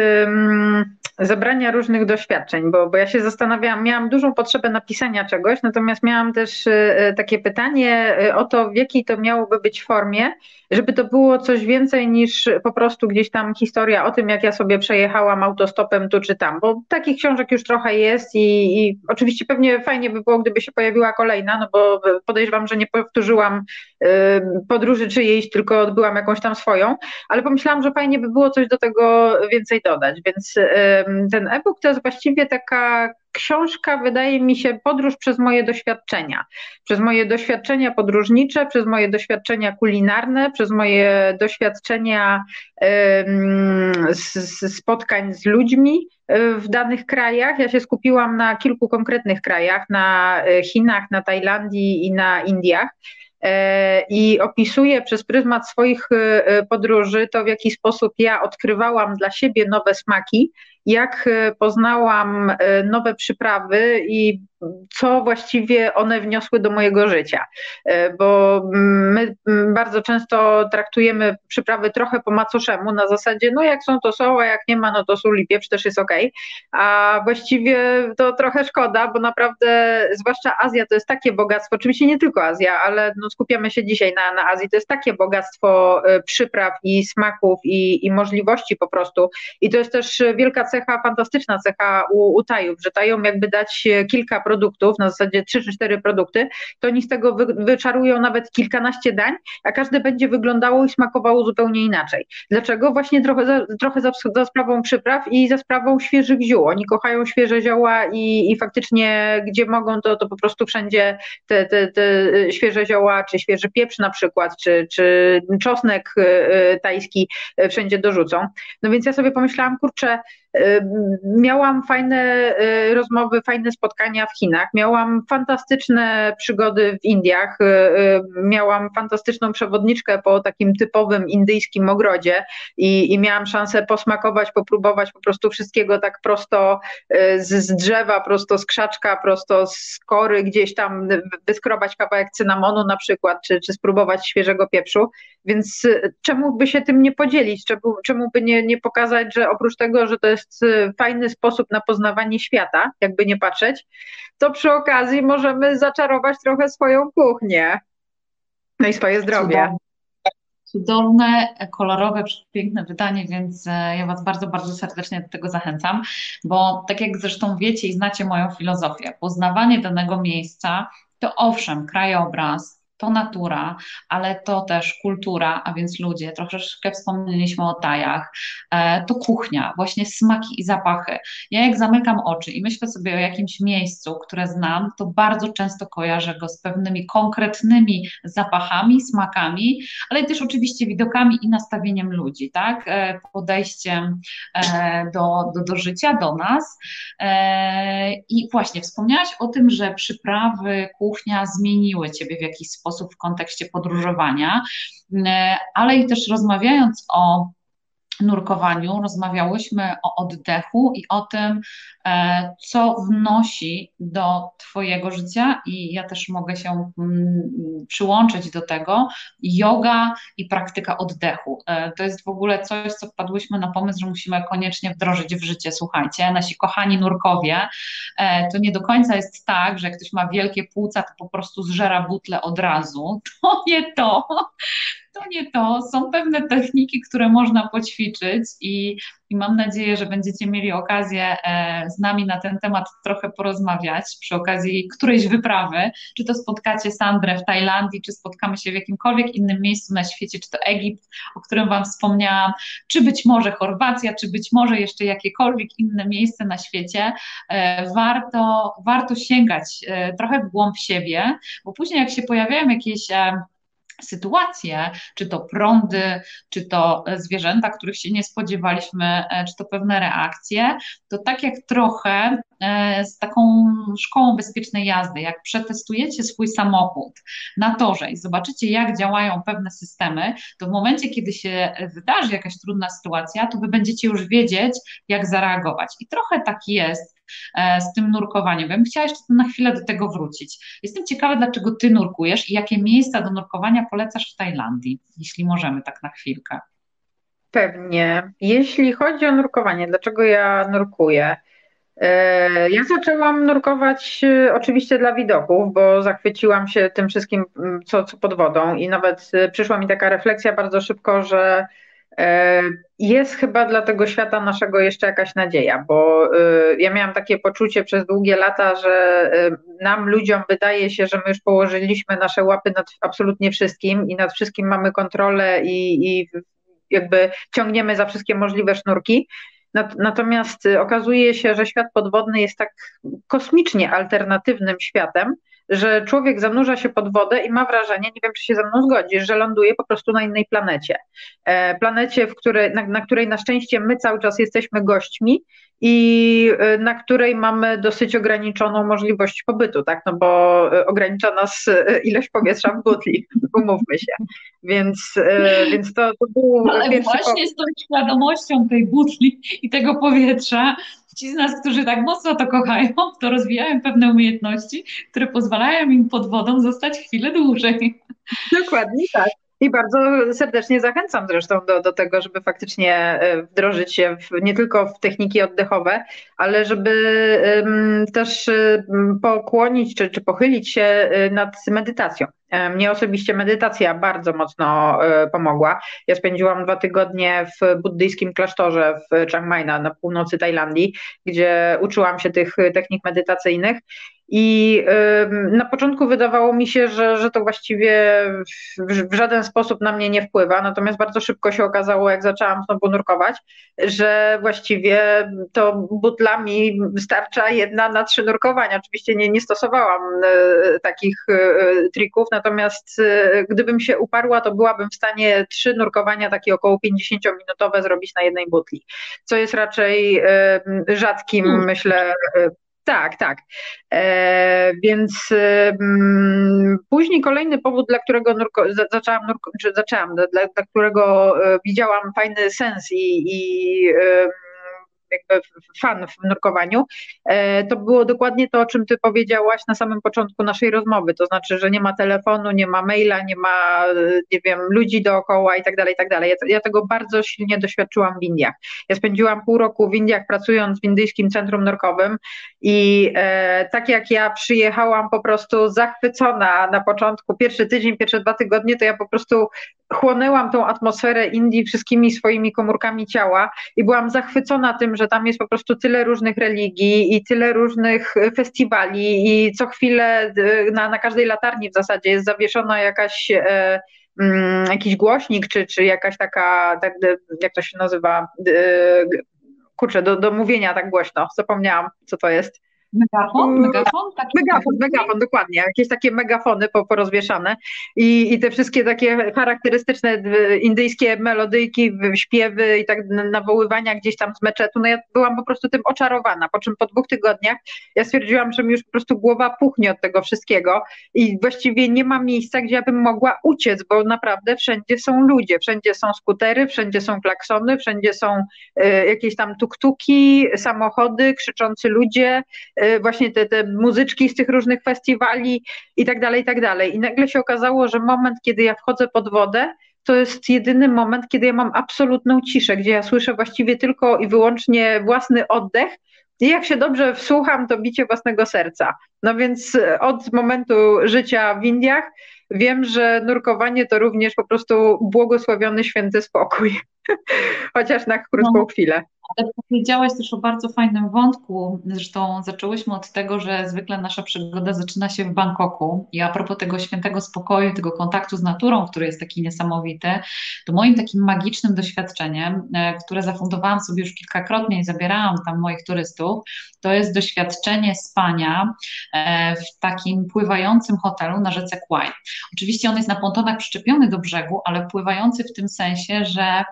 zebrania różnych doświadczeń, bo, bo ja się zastanawiałam, miałam dużą potrzebę napisania czegoś, natomiast miałam też e, takie pytanie e, o to, w jakiej to miałoby być formie, żeby to było coś więcej niż po prostu gdzieś tam historia o tym, jak ja sobie przejechałam autostopem tu czy tam, bo takich książek już trochę jest i, i oczywiście pewnie fajnie by było, gdyby się pojawiła kolejna, no bo podejrzewam, że nie powtórzyłam podróży czyjejś, tylko odbyłam jakąś tam swoją, ale pomyślałam, że fajnie by było coś do tego więcej dodać, więc ten e-book to jest właściwie taka książka, wydaje mi się, podróż przez moje doświadczenia. Przez moje doświadczenia podróżnicze, przez moje doświadczenia kulinarne, przez moje doświadczenia spotkań z ludźmi e, w danych krajach. Ja się skupiłam na kilku konkretnych krajach, na e, Chinach, na Tajlandii i na Indiach. E, i opisuję przez pryzmat swoich podróży to, w jaki sposób ja odkrywałam dla siebie nowe smaki, jak poznałam nowe przyprawy i co właściwie one wniosły do mojego życia. E, bo my bardzo często traktujemy przyprawy trochę po macoszemu, na zasadzie, no jak są to są, a jak nie ma, no to sól i pieprz też jest ok. A właściwie to trochę szkoda, bo naprawdę, zwłaszcza Azja to jest takie bogactwo, oczywiście nie tylko Azja, ale no skupiamy się dzisiaj na, na Azji, to jest takie bogactwo e, przypraw i smaków i, i możliwości po prostu. I to jest też wielka cecha, fantastyczna cecha u, u Tajów, że Tajom jakby dać kilka produktów, na zasadzie 3 czy 4 produkty, to oni z tego wy, wyczarują nawet kilkanaście dań, a każde będzie wyglądało i smakowało zupełnie inaczej. Dlaczego? Właśnie trochę za, trochę za, za sprawą przypraw i za sprawą świeżych ziół. Oni kochają świeże zioła i, i faktycznie gdzie mogą, to, to po prostu wszędzie te, te, te świeże zioła, czy świeży pieprz na przykład, czy, czy czosnek y, tajski wszędzie dorzucą. No więc ja sobie pomyślałam, kurczę, Miałam fajne y, rozmowy, fajne spotkania w Chinach, miałam fantastyczne przygody w Indiach, y, y, miałam fantastyczną przewodniczkę po takim typowym indyjskim ogrodzie i, i miałam szansę posmakować, popróbować po prostu wszystkiego tak prosto z, z drzewa, prosto z krzaczka, prosto z kory, gdzieś tam wyskrobać kawałek cynamonu na przykład, czy, czy spróbować świeżego pieprzu. Więc czemu by się tym nie podzielić? Czemu, czemu by nie, nie pokazać, że oprócz tego, że to jest jest y, fajny sposób na poznawanie świata, jakby nie patrzeć, to przy okazji możemy zaczarować trochę swoją kuchnię. No i swoje zdrowie. Cudowne, kolorowe, piękne wydanie, więc e, ja Was bardzo, bardzo serdecznie do tego zachęcam, bo tak jak zresztą wiecie i znacie moją filozofię, poznawanie danego miejsca to owszem, krajobraz, to natura, ale to też kultura, a więc ludzie. Troszeczkę wspomnieliśmy o tajach. E, to kuchnia, właśnie smaki i zapachy. Ja jak zamykam oczy i myślę sobie o jakimś miejscu, które znam, to bardzo często kojarzę go z pewnymi konkretnymi zapachami, smakami, ale też oczywiście widokami i nastawieniem ludzi, tak? E, podejściem e, do, do, do życia, do nas. I właśnie wspomniałaś o tym, że przyprawy, kuchnia zmieniły Ciebie w jakiś sposób sposób w kontekście podróżowania, e, ale i też rozmawiając o nurkowaniu rozmawiałyśmy o oddechu i o tym, e, co wnosi do Twojego życia, i ja też mogę się mm, przyłączyć do tego. Yoga i praktyka oddechu. E, to jest w ogóle coś, co wpadłyśmy na pomysł, że musimy koniecznie wdrożyć w życie. Słuchajcie, nasi kochani nurkowie, e, to nie do końca jest tak, że jak ktoś ma wielkie płuca, to po prostu zżera butle od razu. To nie to to nie to. Są pewne techniki, które można poćwiczyć i, i mam nadzieję, że będziecie mieli okazję e, z nami na ten temat trochę porozmawiać przy okazji którejś wyprawy. Czy to spotkacie Sandrę w Tajlandii, czy spotkamy się w jakimkolwiek innym miejscu na świecie, czy to Egipt, o którym Wam wspomniałam, czy być może Chorwacja, czy być może jeszcze jakiekolwiek inne miejsce na świecie, e, warto, warto sięgać e, trochę w głąb siebie, bo później jak się pojawiają jakieś sytuacje, czy to prądy, czy to zwierzęta, których się nie spodziewaliśmy, e, czy to pewne reakcje, to tak jak trochę e, z taką szkołą bezpiecznej jazdy, jak przetestujecie swój samochód na torze i zobaczycie, jak działają pewne systemy, to w momencie, kiedy się wydarzy jakaś trudna sytuacja, to wy będziecie już wiedzieć, jak zareagować. I trochę tak jest E, z tym nurkowaniem. Ja bym chciała jeszcze na chwilę do tego wrócić. Jestem ciekawa, dlaczego ty nurkujesz i jakie miejsca do nurkowania polecasz w Tajlandii, jeśli możemy tak na chwilkę. Pewnie. Jeśli chodzi o nurkowanie, dlaczego ja nurkuję? E, ja zaczęłam nurkować e, oczywiście dla widoków, bo zachwyciłam się tym wszystkim, co, co pod wodą i nawet e, przyszła mi taka refleksja bardzo szybko, że jest chyba dla tego świata naszego jeszcze jakaś nadzieja, bo ja miałam takie poczucie przez długie lata, że nam ludziom wydaje się, że my już położyliśmy nasze łapy nad absolutnie wszystkim i nad wszystkim mamy kontrolę i, i jakby ciągniemy za wszystkie możliwe sznurki. Natomiast okazuje się, że świat podwodny jest tak kosmicznie alternatywnym światem, że człowiek zanurza się pod wodę i ma wrażenie, nie wiem czy się ze mną zgodzisz, że ląduje po prostu na innej planecie. E, planecie, w której, na, na której na szczęście my cały czas jesteśmy gośćmi i e, na której mamy dosyć ograniczoną możliwość pobytu, tak? No bo e, ogranicza nas ilość powietrza w butli, umówmy się. Więc, więc to, to był Ale pierwszy właśnie z tą świadomością tej butli i tego powietrza ci z nas, którzy tak mocno to kochają, to rozwijają pewne umiejętności, które pozwalają im pod wodą zostać chwilę dłużej. Dokładnie tak. I bardzo serdecznie zachęcam zresztą do, do tego, żeby faktycznie e, wdrożyć się w, nie tylko w techniki oddechowe, ale żeby też um, pokłonić czy, czy pochylić się e, nad medytacją. Mnie osobiście medytacja bardzo mocno pomogła. Ja spędziłam dwa tygodnie w buddyjskim klasztorze w Chiang Mai na północy Tajlandii, gdzie uczyłam się tych technik medytacyjnych i na początku wydawało mi się, że, że to właściwie w, żaden sposób na mnie nie wpływa, natomiast bardzo szybko się okazało, jak zaczęłam znowu nurkować, że właściwie to butlami starcza jedna na trzy nurkowania. Oczywiście nie, nie stosowałam e, takich e, trików, natomiast e, gdybym się uparła, to byłabym w stanie trzy nurkowania takie około 50-minutowe zrobić na jednej butli, co jest raczej rzadkim, hmm. myślę, tak, tak. E, więc e, później kolejny powód, dla którego nurko, zaczęłam, nurko, czy zaczęłam, dla, dla którego e, widziałam fajny sens i, i jakby fan w nurkowaniu, e, to było dokładnie to, o czym ty powiedziałaś na samym początku naszej rozmowy, to znaczy, że nie ma telefonu, nie ma maila, nie ma, nie wiem, ludzi dookoła i tak dalej, i tak dalej. Ja tego bardzo silnie doświadczyłam w Indiach. Ja spędziłam pół roku w Indiach pracując w indyjskim centrum nurkowym i e, tak jak ja przyjechałam po prostu zachwycona na początku, pierwszy tydzień, pierwsze dwa tygodnie, to ja po prostu chłonęłam tą atmosferę Indii wszystkimi swoimi komórkami ciała i byłam zachwycona tym, że tam jest po prostu tyle różnych religii i tyle różnych festiwali i co chwilę y, na, na każdej latarni w zasadzie jest zawieszona jakaś e, mm, jakiś głośnik, czy, czy jakaś taka, tak, jak to się nazywa, y, kurczę, do, do mówienia tak głośno, zapomniałam, co to jest. Megafon? Mm, megafon? Taki megafon, megafon, dokładnie. Jakieś takie megafony porozwieszane I, i te wszystkie takie charakterystyczne indyjskie melodyjki, śpiewy i tak nawoływania gdzieś tam z meczetu. No ja byłam po prostu tym oczarowana, po czym po dwóch tygodniach ja stwierdziłam, że mi już po prostu głowa puchnie od tego wszystkiego i właściwie nie ma miejsca, gdzie ja bym mogła uciec, bo naprawdę wszędzie są ludzie, wszędzie są skutery, wszędzie są klaksony, wszędzie są y, jakieś tam tuktuki, samochody, krzyczący ludzie, właśnie te, te muzyczki z tych różnych festiwali i tak dalej, i tak dalej. I nagle się okazało, że moment, kiedy ja wchodzę pod wodę, to jest jedyny moment, kiedy ja mam absolutną ciszę, gdzie ja słyszę właściwie tylko i wyłącznie własny oddech. I jak się dobrze wsłucham, to bicie własnego serca. No więc y, od momentu życia w Indiach wiem, że nurkowanie to również po prostu błogosławiony święty spokój, chociaż na krótką no. chwilę. Ale powiedziałaś też o bardzo fajnym wątku. Zresztą zaczęłyśmy od tego, że zwykle nasza przygoda zaczyna się w Bangkoku. I a propos tego świętego spokoju, tego kontaktu z naturą, który jest taki niesamowity, to moim takim magicznym doświadczeniem, e, które zafundowałam sobie już kilkakrotnie i zabierałam tam moich turystów, to jest doświadczenie spania e, w takim pływającym hotelu na rzece Kwai. Oczywiście on jest na pontonach przyczepiony do brzegu, ale pływający w tym sensie, że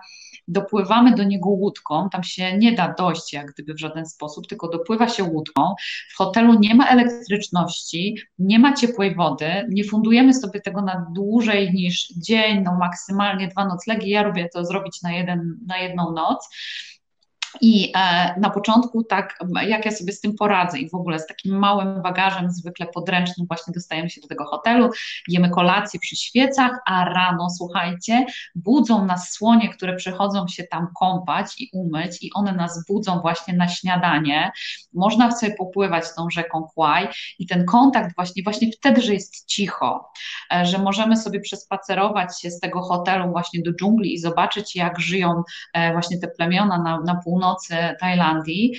dopływamy do niego łódką, tam się nie da dojść jak gdyby w żaden sposób, tylko dopływa się łódką. W hotelu nie ma elektryczności, nie ma ciepłej wody, nie fundujemy sobie tego na dłużej niż dzień, no maksymalnie dwa noclegi. Ja lubię to zrobić na, jeden, na jedną noc. I e, na początku tak, jak ja sobie z tym poradzę i w ogóle z takim małym bagażem, zwykle podręcznym, właśnie dostajemy się do tego hotelu, jemy kolację przy świecach, a rano, słuchajcie, budzą nas słonie, które przychodzą się tam kąpać i umyć i one nas budzą właśnie na śniadanie. Można sobie popływać tą rzeką Kwaj i ten kontakt właśnie, właśnie wtedy, że jest cicho, e, że możemy sobie przespacerować się z tego hotelu właśnie do dżungli i zobaczyć, jak żyją e, właśnie te plemiona na, na północy Tajlandii,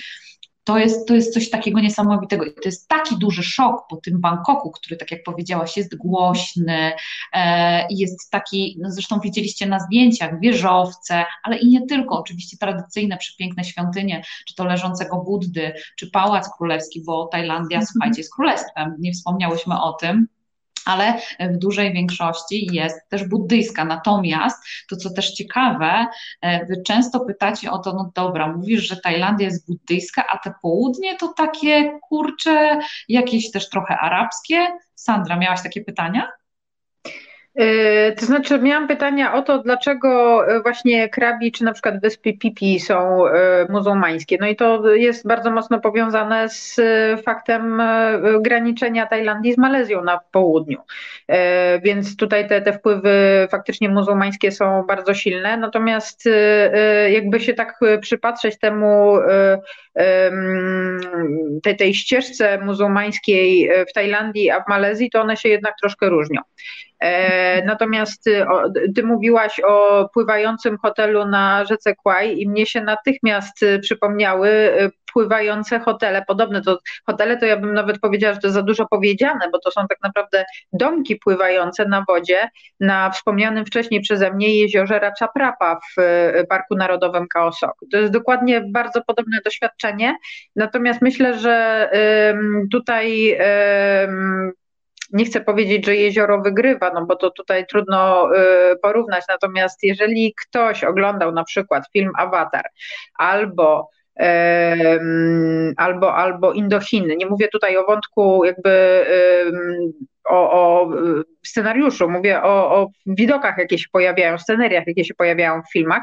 to jest, to jest coś takiego niesamowitego. I to jest taki duży szok po tym Bangkoku, który, tak jak powiedziałaś, jest głośny, e, jest taki, no zresztą widzieliście na zdjęciach, wieżowce, ale i nie tylko, oczywiście tradycyjne, przepiękne świątynie, czy to leżącego Buddy, czy Pałac Królewski, bo Tajlandia, mm -hmm. słuchajcie, jest królestwem, nie wspomniałyśmy o tym ale w dużej większości jest też buddyjska. Natomiast to, co też ciekawe, e, wy często pytacie o to, no dobra, mówisz, że Tajlandia jest buddyjska, a te południe to takie kurcze, jakieś też trochę arabskie. Sandra, miałaś takie pytania? E, to znaczy, miałam pytania o to, dlaczego e, właśnie Krabi czy na przykład wyspy Pipi są e, muzułmańskie. No i to jest bardzo mocno powiązane z faktem graniczenia Tajlandii z Malezją na południu. Więc tutaj te, te wpływy faktycznie muzułmańskie są bardzo silne. Natomiast jakby się tak przypatrzeć temu tej, tej ścieżce muzułmańskiej w Tajlandii, a w Malezji, to one się jednak troszkę różnią. E, natomiast ty mówiłaś o pływającym hotelu na rzece Kwaj i mnie się natychmiast przypomniały y, pływające hotele. Podobne to hotele to ja bym nawet powiedziała, że to za dużo powiedziane, bo to są tak naprawdę domki pływające na wodzie na wspomnianym wcześniej przeze mnie jeziorze Ratchaprapa w Parku Narodowym Kaosok. To jest dokładnie bardzo podobne doświadczenie, natomiast myślę, że tutaj nie chcę powiedzieć, że jezioro wygrywa, no bo to tutaj trudno y, porównać. Natomiast jeżeli ktoś oglądał na przykład film Avatar albo albo, albo Indochiny. Nie mówię tutaj o wątku jakby o, o scenariuszu, mówię o, o widokach, jakie się pojawiają, scenariach, jakie się pojawiają w filmach,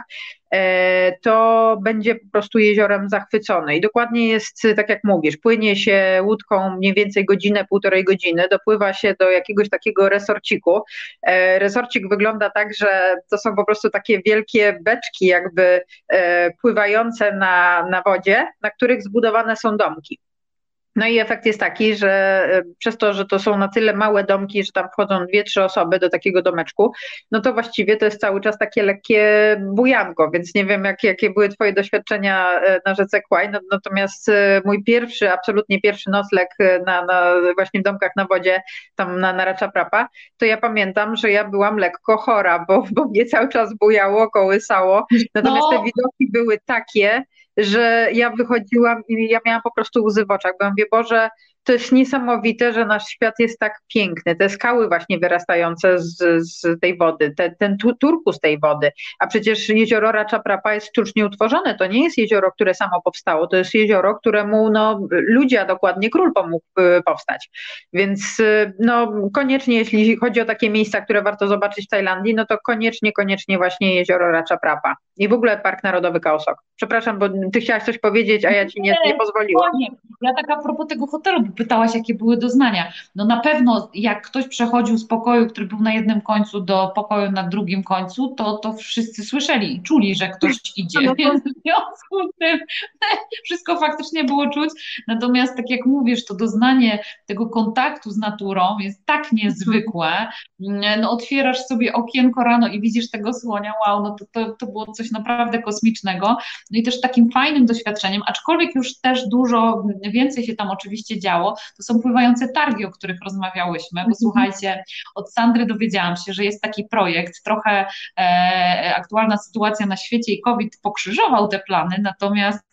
e, to będzie po prostu jeziorem zachwycony. I dokładnie jest tak jak mówisz, płynie się łódką mniej więcej godzinę, półtorej godziny, dopływa się do jakiegoś takiego resorciku. E, resorcik wygląda tak, że to są po prostu takie wielkie beczki jakby e, pływające na, na wodzie, na których zbudowane są domki. No i efekt jest taki, że e, przez to, że to są na tyle małe domki, że tam wchodzą dwie, trzy osoby do takiego domeczku, no to właściwie to jest cały czas takie lekkie bujanko, więc nie wiem, jak, jakie były Twoje doświadczenia e, na rzece Kłaj, no, natomiast e, mój pierwszy, absolutnie pierwszy nocleg na, na właśnie w domkach na wodzie, tam na, na Racza Prapa, to ja pamiętam, że ja byłam lekko chora, bo, bo mnie cały czas bujało, kołysało, natomiast no. te widoki były takie, że ja wychodziłam i ja miałam po prostu łzy w oczach, bo ja mówię, Boże, to jest niesamowite, że nasz świat jest tak piękny. Te skały właśnie wyrastające z, z tej wody, te, ten turku z tej wody. A przecież jezioro Ratchaprapa jest sztucznie utworzone. To nie jest jezioro, które samo powstało. To jest jezioro, któremu no, ludzie, a dokładnie król pomógł y, powstać. Więc y, no, koniecznie, jeśli chodzi o takie miejsca, które warto zobaczyć w Tajlandii, no to koniecznie, koniecznie właśnie jezioro Ratchaprapa. I w ogóle Park Narodowy Kaosok. Przepraszam, bo ty chciałaś coś powiedzieć, a ja ci nie, nie pozwoliłam. Ja tak a propos tego hotelu, pytałaś, jakie były doznania. No na pewno, jak ktoś przechodził z pokoju, który był na jednym końcu, do pokoju na drugim końcu, to, to wszyscy słyszeli i czuli, że ktoś idzie. No Więc w związku z tym wszystko faktycznie było czuć. Natomiast, tak jak mówisz, to doznanie tego kontaktu z naturą jest tak niezwykłe. No, otwierasz sobie okienko rano i widzisz tego słonia, wow, no to, to, to było coś naprawdę kosmicznego. No i też takim fajnym doświadczeniem, aczkolwiek już też dużo więcej się tam oczywiście działo to są pływające targi, o których rozmawiałyśmy, bo mhm. słuchajcie, od Sandry dowiedziałam się, że jest taki projekt, trochę e, aktualna sytuacja na świecie i COVID pokrzyżował te plany, natomiast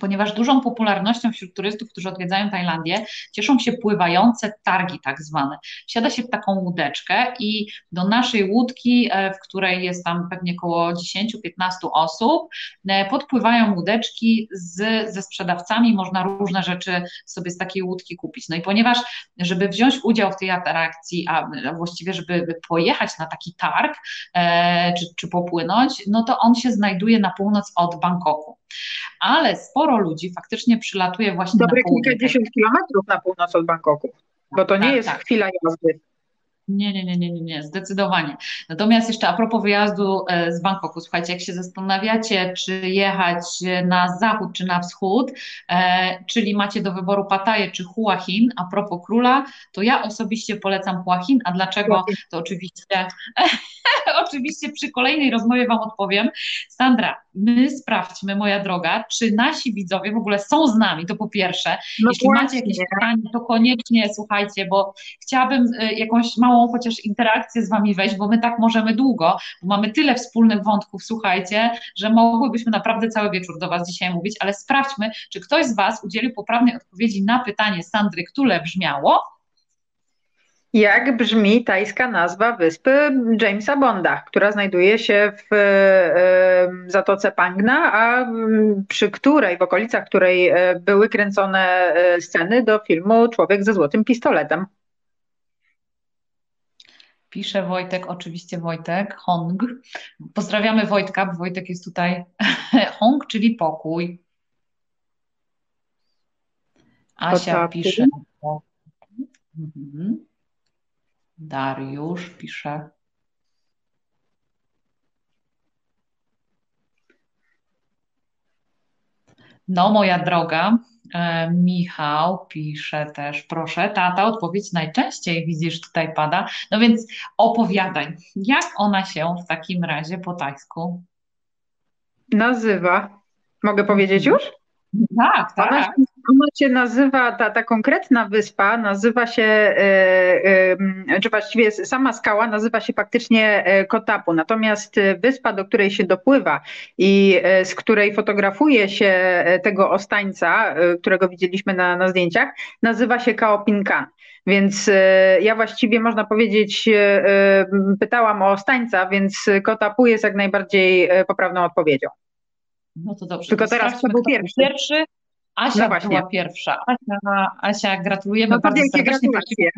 ponieważ dużą popularnością wśród turystów, którzy odwiedzają Tajlandię, cieszą się pływające targi tak zwane. Wsiada się w taką łódeczkę i do naszej łódki, e, w której jest tam pewnie około 10-15 osób, e, podpływają łódeczki z, ze sprzedawcami, można różne rzeczy sobie z takiej łódki kupić. No i ponieważ, żeby wziąć udział w tej atrakcji, a właściwie, żeby pojechać na taki targ, e, czy, czy popłynąć, no to on się znajduje na północ od Bangkoku. Ale sporo ludzi faktycznie przylatuje właśnie Dobre na południe. kilkadziesiąt kilometrów na północ od Bangkoku, bo to nie Tak, jest tak. chwila jazdy. Nie, nie, nie, nie, nie, nie, zdecydowanie. Natomiast jeszcze a propos wyjazdu e, z Bangkoku, słuchajcie, jak się zastanawiacie, czy jechać na zachód, czy na wschód, e, czyli macie do wyboru Pattaję czy Hua Hin, a propos króla, to ja osobiście polecam Hua Hin, a dlaczego? To oczywiście, oczywiście przy kolejnej rozmowie Wam odpowiem. Sandra, my sprawdźmy, moja droga, czy nasi widzowie w ogóle są z nami, to po pierwsze. No Jeśli właśnie. macie jakieś pytanie, to koniecznie słuchajcie, bo chciałabym y, jakąś małą chociaż interakcję z Wami wejść, bo my tak możemy długo, bo mamy tyle wspólnych wątków, słuchajcie, że mogłybyśmy naprawdę cały wieczór do Was dzisiaj mówić, ale sprawdźmy, czy ktoś z Was udzielił poprawnej odpowiedzi na pytanie Sandry, które brzmiało. Jak brzmi tajska nazwa wyspy Jamesa Bonda, która znajduje się w Zatoce Pangna, a m, przy której, w okolicach której e, były kręcone e, sceny do filmu Człowiek ze złotym pistoletem. Pisze Wojtek, oczywiście Wojtek, Hong. Pozdrawiamy Wojtka, bo Wojtek jest tutaj. Hong, czyli pokój. Asia pisze. Mhm. Dariusz pisze. No, moja droga, e, Michał pisze też, proszę, tata, odpowiedź najczęściej widzisz tutaj pada. No więc opowiadaj, jak ona się w takim razie po tajsku? Nazywa. Mogę powiedzieć już? Tak, Ona, tak. się- ona się nazywa, ta, ta konkretna wyspa nazywa się, e, e, czy właściwie sama skała nazywa się faktycznie e, Kotapu, natomiast wyspa, do której się dopływa i z której fotografuje się tego ostańca, którego widzieliśmy na, na zdjęciach, nazywa się Kaopinkan. Więc ja właściwie można powiedzieć, pytałam o ostańca, więc Kotapu jest jak najbardziej poprawną odpowiedzią. No to dobrze. Tylko to teraz kto był pierwszy? pierwszy. Asia No właśnie. była pierwsza. Asia, Asia gratulujemy No bardzo serdecznie. gratulacje.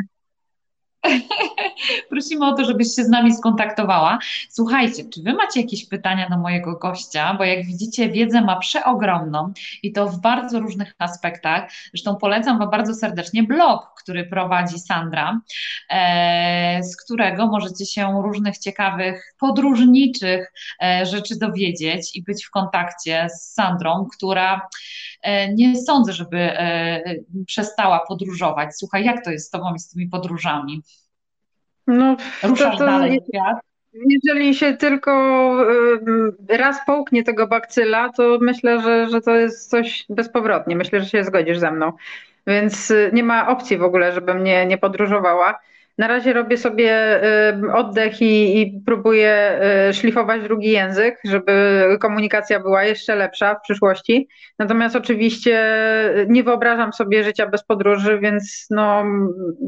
Prosimy o to, żebyś się z nami skontaktowała. Słuchajcie, czy wy macie jakieś pytania do mojego gościa? Bo jak widzicie, wiedzę ma przeogromną i to w bardzo różnych aspektach. Zresztą polecam wam bardzo serdecznie blog, który prowadzi Sandra, e, z którego możecie się różnych ciekawych, podróżniczych e, rzeczy dowiedzieć i być w kontakcie z Sandrą, która e, nie sądzę, żeby przestała podróżować. Słuchaj, jak to jest z tobą i z tymi podróżami? No, Ruszasz to, to, dalej świat? jeżeli się tylko raz połknie tego bakcyla, to myślę, że, że to jest coś bezpowrotnie. Myślę, że się zgodzisz ze mną. Więc y, nie ma opcji w ogóle, żebym nie, nie podróżowała. Na razie robię sobie y, oddech i, i próbuję y, szlifować drugi język, żeby komunikacja była jeszcze lepsza w przyszłości. Natomiast oczywiście nie wyobrażam sobie życia bez podróży, więc no,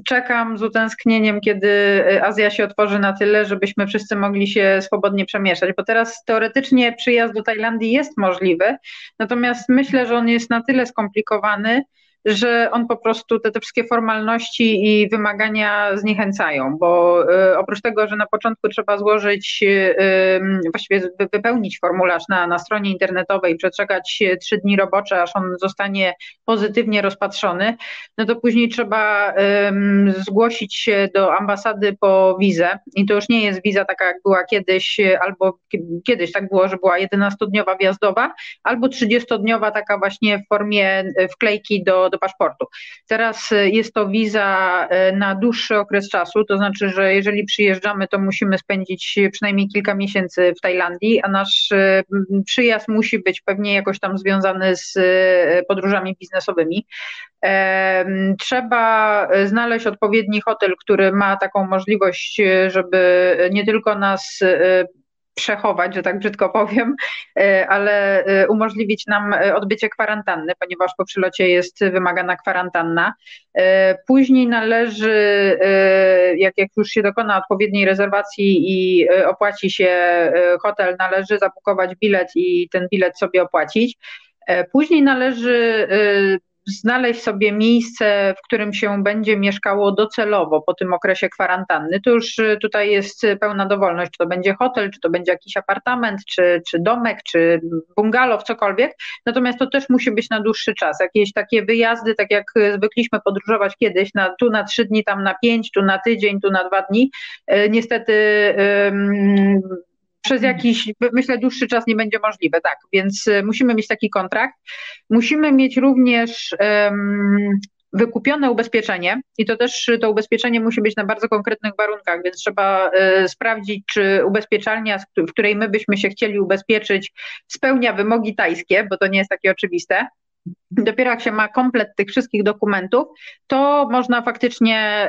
czekam z utęsknieniem, kiedy Azja się otworzy na tyle, żebyśmy wszyscy mogli się swobodnie przemieszczać, bo teraz teoretycznie przyjazd do Tajlandii jest możliwy, natomiast myślę, że on jest na tyle skomplikowany, że on po prostu te, te wszystkie formalności i wymagania zniechęcają, bo y, oprócz tego, że na początku trzeba złożyć, y, właściwie wy- wypełnić formularz na, na stronie internetowej, przeczekać y, trzy dni robocze, aż on zostanie pozytywnie rozpatrzony, no to później trzeba zgłosić się do ambasady po wizę. I to już nie jest wiza taka jak była kiedyś, albo ki- kiedyś tak było, że była 11-dniowa wjazdowa, albo 30-dniowa taka właśnie w formie wklejki do, do paszportu. Teraz y, jest to wiza y, na dłuższy okres czasu, to znaczy, że jeżeli przyjeżdżamy, to musimy spędzić przynajmniej kilka miesięcy w Tajlandii, a nasz m, przyjazd musi być pewnie jakoś tam związany z podróżami biznesowymi. Trzeba znaleźć odpowiedni hotel, który ma taką możliwość, żeby nie tylko nas przechować, że tak brzydko powiem, y, ale y, umożliwić nam y, odbycie kwarantanny, ponieważ po przylocie jest wymagana kwarantanna. Później należy, jak, jak już się dokona odpowiedniej rezerwacji i opłaci się hotel, należy zabukować bilet i ten bilet sobie opłacić. E, Później należy znaleźć sobie miejsce, w którym się będzie mieszkało docelowo po tym okresie kwarantanny, to już tutaj jest pełna dowolność, czy to będzie hotel, czy to będzie jakiś apartament, czy, czy domek, czy bungalow, cokolwiek. Natomiast to też musi być na dłuższy czas. Jakieś takie wyjazdy, tak jak zwykliśmy podróżować kiedyś, na, tu na trzy dni, tam na pięć, tu na tydzień, tu na dwa dni. Niestety przez jakiś, myślę, dłuższy czas nie będzie możliwe, tak, więc y, musimy mieć taki kontrakt. Musimy mieć również um, wykupione ubezpieczenie i to też to ubezpieczenie musi być na bardzo konkretnych warunkach, więc trzeba y, sprawdzić, czy ubezpieczalnia, w której my byśmy się chcieli ubezpieczyć, spełnia wymogi tajskie, bo to nie jest takie oczywiste. Dopiero jak się ma komplet tych wszystkich dokumentów, to można faktycznie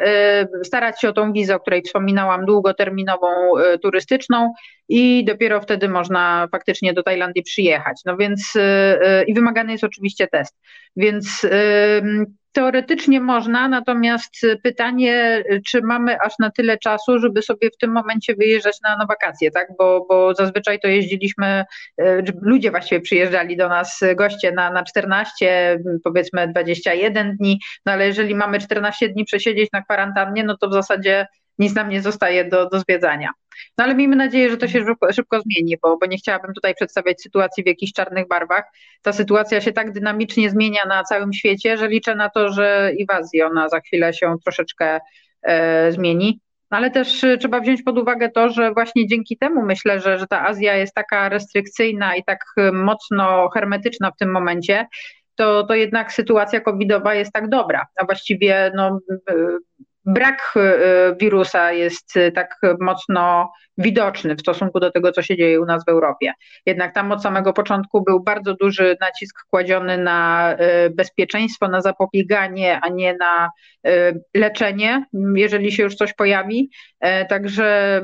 y, starać się o tą wizę, o której wspominałam, długoterminową, y, turystyczną i dopiero wtedy można faktycznie do Tajlandii przyjechać. No więc y, i wymagany jest oczywiście test. Więc Teoretycznie można, natomiast pytanie, czy mamy aż na tyle czasu, żeby sobie w tym momencie wyjeżdżać na, na wakacje, tak? Bo, bo zazwyczaj to jeździliśmy, e, ludzie właściwie przyjeżdżali do nas, goście na, na 14, powiedzmy 21 dni, no ale jeżeli mamy 14 dni przesiedzieć na kwarantannie, no to w zasadzie nic nam nie zostaje do, do zwiedzania. No ale miejmy nadzieję, że to się szybko, szybko zmieni, bo, bo nie chciałabym tutaj przedstawiać sytuacji w jakichś czarnych barwach. Ta sytuacja się tak dynamicznie zmienia na całym świecie, że liczę na to, że i w Azji ona za chwilę się troszeczkę e, zmieni. Ale też e, trzeba wziąć pod uwagę to, że właśnie dzięki temu myślę, że, że ta Azja jest taka restrykcyjna i tak e, mocno hermetyczna w tym momencie, to, to jednak sytuacja covidowa jest tak dobra. A właściwie no, e, brak wirusa jest tak mocno widoczny w stosunku do tego, co się dzieje u nas w Europie. Jednak tam od samego początku był bardzo duży nacisk kładziony na e, bezpieczeństwo, na zapobieganie, a nie na e, leczenie, jeżeli się już coś pojawi. E, także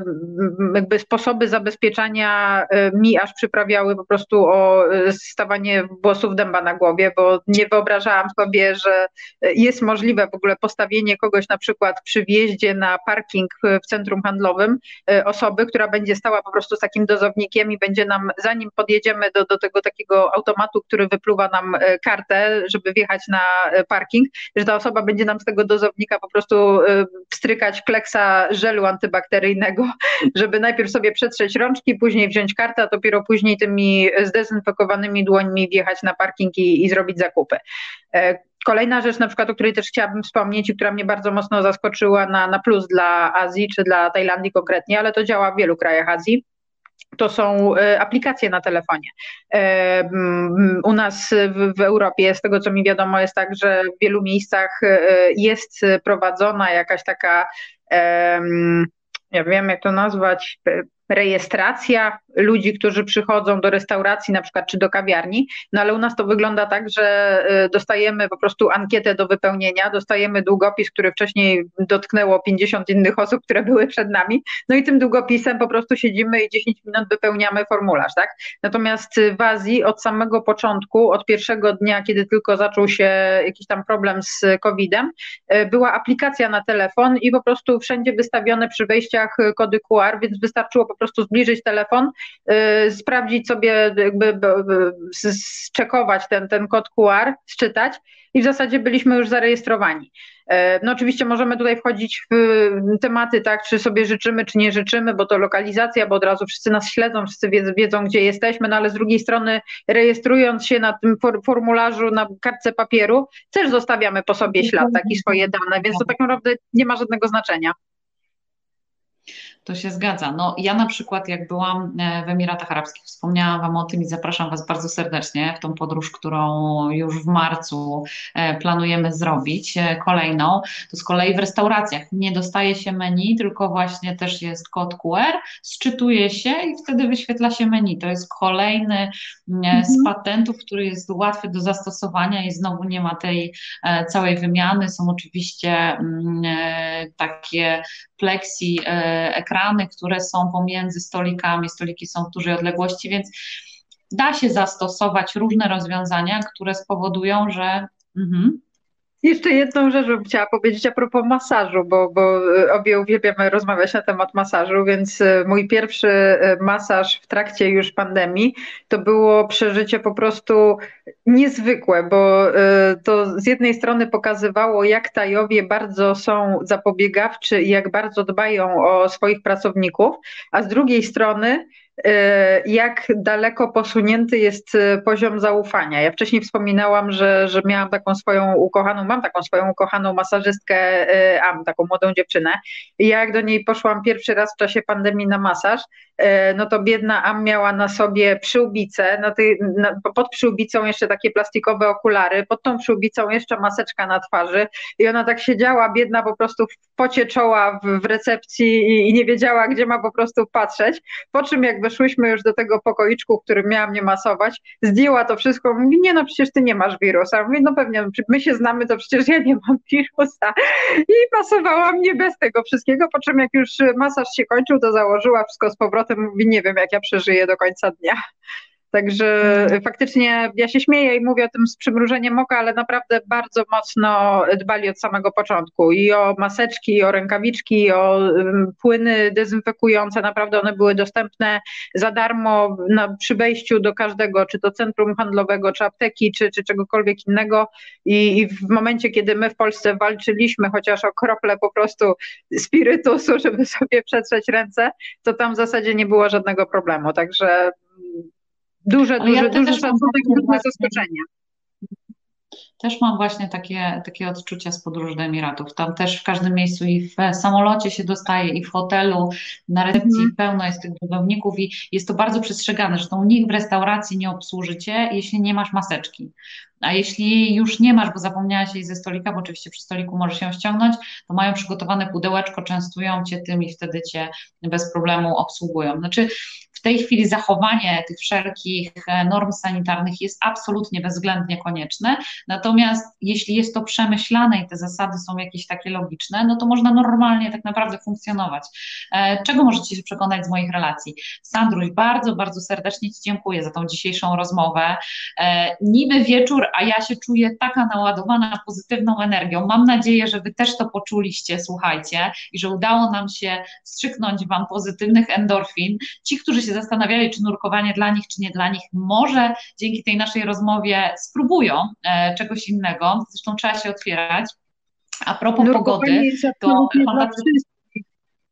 jakby sposoby zabezpieczania mi aż przyprawiały po prostu o stawanie włosów dęba na głowie, bo nie wyobrażałam sobie, że jest możliwe w ogóle postawienie kogoś na przykład przy wjeździe na parking w centrum handlowym osoby, która będzie stała po prostu z takim dozownikiem i będzie nam, zanim podjedziemy do, do tego takiego automatu, który wypluwa nam e, kartę, żeby wjechać na e, parking, że ta osoba będzie nam z tego dozownika po prostu e, wstrykać kleksa żelu antybakteryjnego, żeby najpierw sobie przetrzeć rączki, później wziąć kartę, a dopiero później tymi zdezynfekowanymi dłońmi wjechać na parking i, i zrobić zakupy. Kolejna rzecz, na przykład, o której też chciałabym wspomnieć i która mnie bardzo mocno zaskoczyła na, na plus dla Azji, czy dla Tajlandii konkretnie, ale to działa w wielu krajach Azji to są e, aplikacje na telefonie. E, u nas w, Europie, z tego co mi wiadomo, jest tak, że w wielu miejscach e, jest prowadzona jakaś taka, ja wiem jak to nazwać, rejestracja ludzi, którzy przychodzą do restauracji na przykład czy do kawiarni, no ale u nas to wygląda tak, że y, dostajemy po prostu ankietę do wypełnienia, dostajemy długopis, który wcześniej dotknęło 50 innych osób, które były przed nami, no i tym długopisem po prostu siedzimy i 10 minut wypełniamy formularz, tak? Natomiast w Azji od samego początku, od pierwszego dnia, kiedy tylko zaczął się jakiś tam problem z COVID-em, y, była aplikacja na telefon i po prostu wszędzie wystawione przy wejściach kody QR, więc wystarczyło po prostu zbliżyć telefon, Y, sprawdzić sobie, jakby zczekować ten, ten kod QR, sczytać i w zasadzie byliśmy już zarejestrowani. Y, no oczywiście możemy tutaj wchodzić w tematy, tak, czy sobie życzymy, czy nie życzymy, bo to lokalizacja, bo od razu wszyscy nas śledzą, wszyscy wiedzą, wiedzą gdzie jesteśmy, no ale z drugiej strony rejestrując się na tym formularzu, na kartce papieru, też zostawiamy po sobie ślad, taki swoje dane, więc to tak naprawdę nie ma żadnego znaczenia. To się zgadza. No, ja na przykład, jak byłam e, w Emiratach Arabskich, wspomniałam Wam o tym i zapraszam Was bardzo serdecznie w tą podróż, którą już w marcu e, planujemy zrobić, e, kolejną. To z kolei w restauracjach nie dostaje się menu, tylko właśnie też jest kod QR, sczytuje się i wtedy wyświetla się menu. To jest kolejny mhm. z patentów, który jest łatwy do zastosowania i znowu nie ma tej całej wymiany. Są oczywiście mm, takie plexi ekrany, ekrany, które są pomiędzy stolikami, stoliki są w dużej odległości, więc da się zastosować różne rozwiązania, które spowodują, że. Mhm. Jeszcze jedną rzecz bym chciała powiedzieć a propos masażu, bo, bo e, obie uwielbiamy rozmawiać na temat masażu, więc e, mój pierwszy e, masaż w trakcie już pandemii to było przeżycie po prostu niezwykłe, bo to z jednej strony pokazywało, jak Tajowie bardzo są zapobiegawczy i jak bardzo dbają o swoich pracowników, a z drugiej strony jak daleko posunięty jest e, poziom zaufania. Ja wcześniej wspominałam, że, że miałam taką swoją ukochaną, mam taką swoją ukochaną masażystkę e, Am, taką młodą dziewczynę. I ja jak do niej poszłam pierwszy raz w czasie pandemii na masaż, no to biedna Am miała na sobie przyłbicę, na tej, na, pod przyłbicą jeszcze takie plastikowe okulary, pod tą przyłbicą jeszcze maseczka na twarzy i ona tak siedziała, biedna po prostu w pocie czoła w, w recepcji i, i nie wiedziała, gdzie ma po prostu patrzeć, po czym jakby weszłyśmy już do tego pokoiczku, w którym miała mnie masować, zdjęła to wszystko, mówi, nie no przecież ty nie masz wirusa. Mówi, no pewnie, my się znamy, to przecież ja nie mam wirusa. I masowała mnie bez tego wszystkiego, po czym jak już masaż się kończył, to założyła wszystko z powrotem, mówi, nie wiem jak ja przeżyję do końca dnia. Także mhm. faktycznie ja się śmieję i mówię o tym z przymrużeniem oka, ale naprawdę bardzo mocno dbali od samego początku i o maseczki, i o rękawiczki, i o płyny dezynfekujące. Naprawdę one były dostępne za darmo na, przy wejściu do każdego, czy to centrum handlowego, czy apteki, czy, czy czegokolwiek innego. I, I w momencie, kiedy my w Polsce walczyliśmy chociaż o krople po prostu spirytusu, żeby sobie przetrzeć ręce, to tam w zasadzie nie było żadnego problemu. Także duże, duże, ja duże szacunek duże zaskoczenia. Też mam właśnie takie, takie odczucia z podróży do Emiratów. Tam też w każdym miejscu i w samolocie się dostaje, i w hotelu, na recepcji mm pełno jest tych budowników i jest to bardzo przestrzegane. Zresztą nikt w restauracji nie obsłużycie, jeśli nie masz maseczki. A jeśli już nie masz, bo zapomniałaś jej ze stolika, bo oczywiście przy stoliku możesz się ściągnąć, to mają przygotowane pudełeczko, częstują cię tym i wtedy cię bez problemu obsługują. Znaczy, w tej chwili zachowanie tych wszelkich e, norm sanitarnych jest absolutnie bezwzględnie konieczne. Natomiast jeśli jest to przemyślane i te zasady są jakieś takie logiczne, no to można normalnie tak naprawdę funkcjonować. E, czego możecie się przekonać z moich relacji? Sandruś, bardzo, bardzo serdecznie Ci dziękuję za tą dzisiejszą rozmowę. E, niby wieczór, a ja się czuję taka naładowana pozytywną energią. Mam nadzieję, że Wy też to poczuliście, słuchajcie, i że udało nam się wstrzyknąć Wam pozytywnych endorfin. Ci, którzy się zastanawiali, czy nurkowanie dla nich, czy nie dla nich, może dzięki tej naszej rozmowie spróbują e, czegoś innego. Zresztą trzeba się otwierać. A propos pogody, to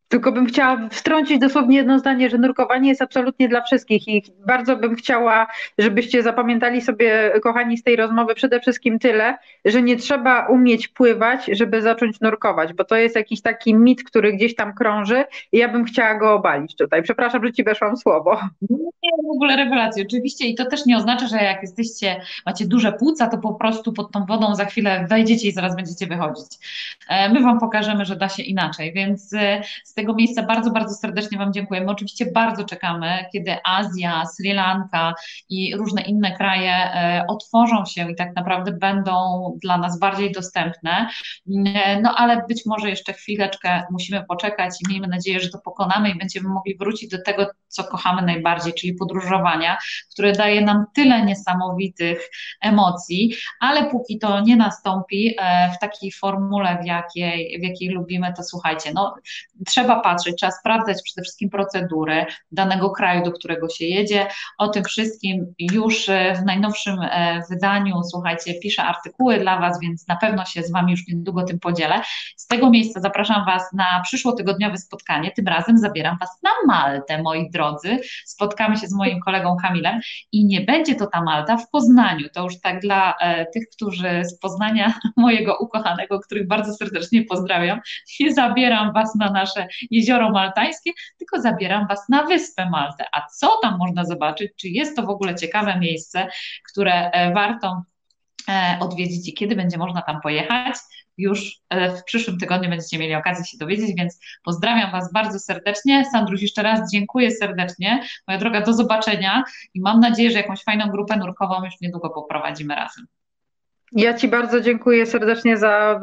tylko bym chciała wtrącić dosłownie jedno zdanie, że nurkowanie jest absolutnie dla wszystkich i bardzo bym chciała, żebyście zapamiętali sobie, kochani, z tej rozmowy przede wszystkim tyle, że nie trzeba umieć pływać, żeby zacząć nurkować, bo to jest jakiś taki mit, który gdzieś tam krąży i ja bym chciała go obalić tutaj. Przepraszam, że ci weszłam słowo. Nie, w ogóle rewelacja, oczywiście i to też nie oznacza, że jak jesteście, macie duże płuca, to po prostu pod tą wodą za chwilę wejdziecie i zaraz będziecie wychodzić. E, my Wam pokażemy, że da się inaczej, więc e, tego miejsca bardzo, bardzo serdecznie Wam dziękujemy. Oczywiście bardzo czekamy, kiedy Azja, Sri Lanka i różne inne kraje e, otworzą się i tak naprawdę będą dla nas bardziej dostępne. E, no ale być może jeszcze chwileczkę musimy poczekać i miejmy nadzieję, że to pokonamy i będziemy mogli wrócić do tego, co kochamy najbardziej, czyli podróżowania, które daje nam tyle niesamowitych emocji, ale póki to nie nastąpi e, w takiej formule, w jakiej, w jakiej lubimy, to słuchajcie, no trzeba patrzeć, trzeba sprawdzać przede wszystkim procedury danego kraju, do którego się jedzie. O tym wszystkim już e, w najnowszym e, wydaniu, słuchajcie, piszę artykuły dla Was, więc na pewno się z Wami już niedługo tym podzielę. Z tego miejsca zapraszam Was na przyszłotygodniowe spotkanie. Tym razem zabieram Was na Maltę, moi drodzy. Spotkamy się z moim kolegą Kamilem i nie będzie to ta Malta w Poznaniu. To już tak dla e, tych, którzy z Poznania, mojego ukochanego, których bardzo serdecznie pozdrawiam, nie zabieram Was na nasze jezioro maltańskie, tylko zabieram Was na wyspę Maltę. A co tam można zobaczyć? Czy jest to w ogóle ciekawe miejsce, które e, warto e, odwiedzić i kiedy będzie można tam pojechać? Już e, w przyszłym tygodniu będziecie mieli okazję się dowiedzieć, więc pozdrawiam Was bardzo serdecznie. Sandruś, jeszcze raz dziękuję serdecznie. Moja droga, do zobaczenia i mam nadzieję, że jakąś fajną grupę nurkową już niedługo poprowadzimy razem. Ja Ci bardzo dziękuję serdecznie za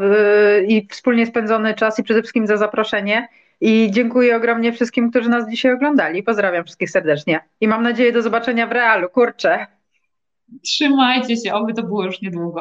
i wspólnie spędzony czas i przede wszystkim za zaproszenie. I dziękuję ogromnie wszystkim, którzy nas dzisiaj oglądali. Pozdrawiam wszystkich serdecznie. I mam nadzieję do zobaczenia w realu. Kurczę. Trzymajcie się, oby to było już niedługo.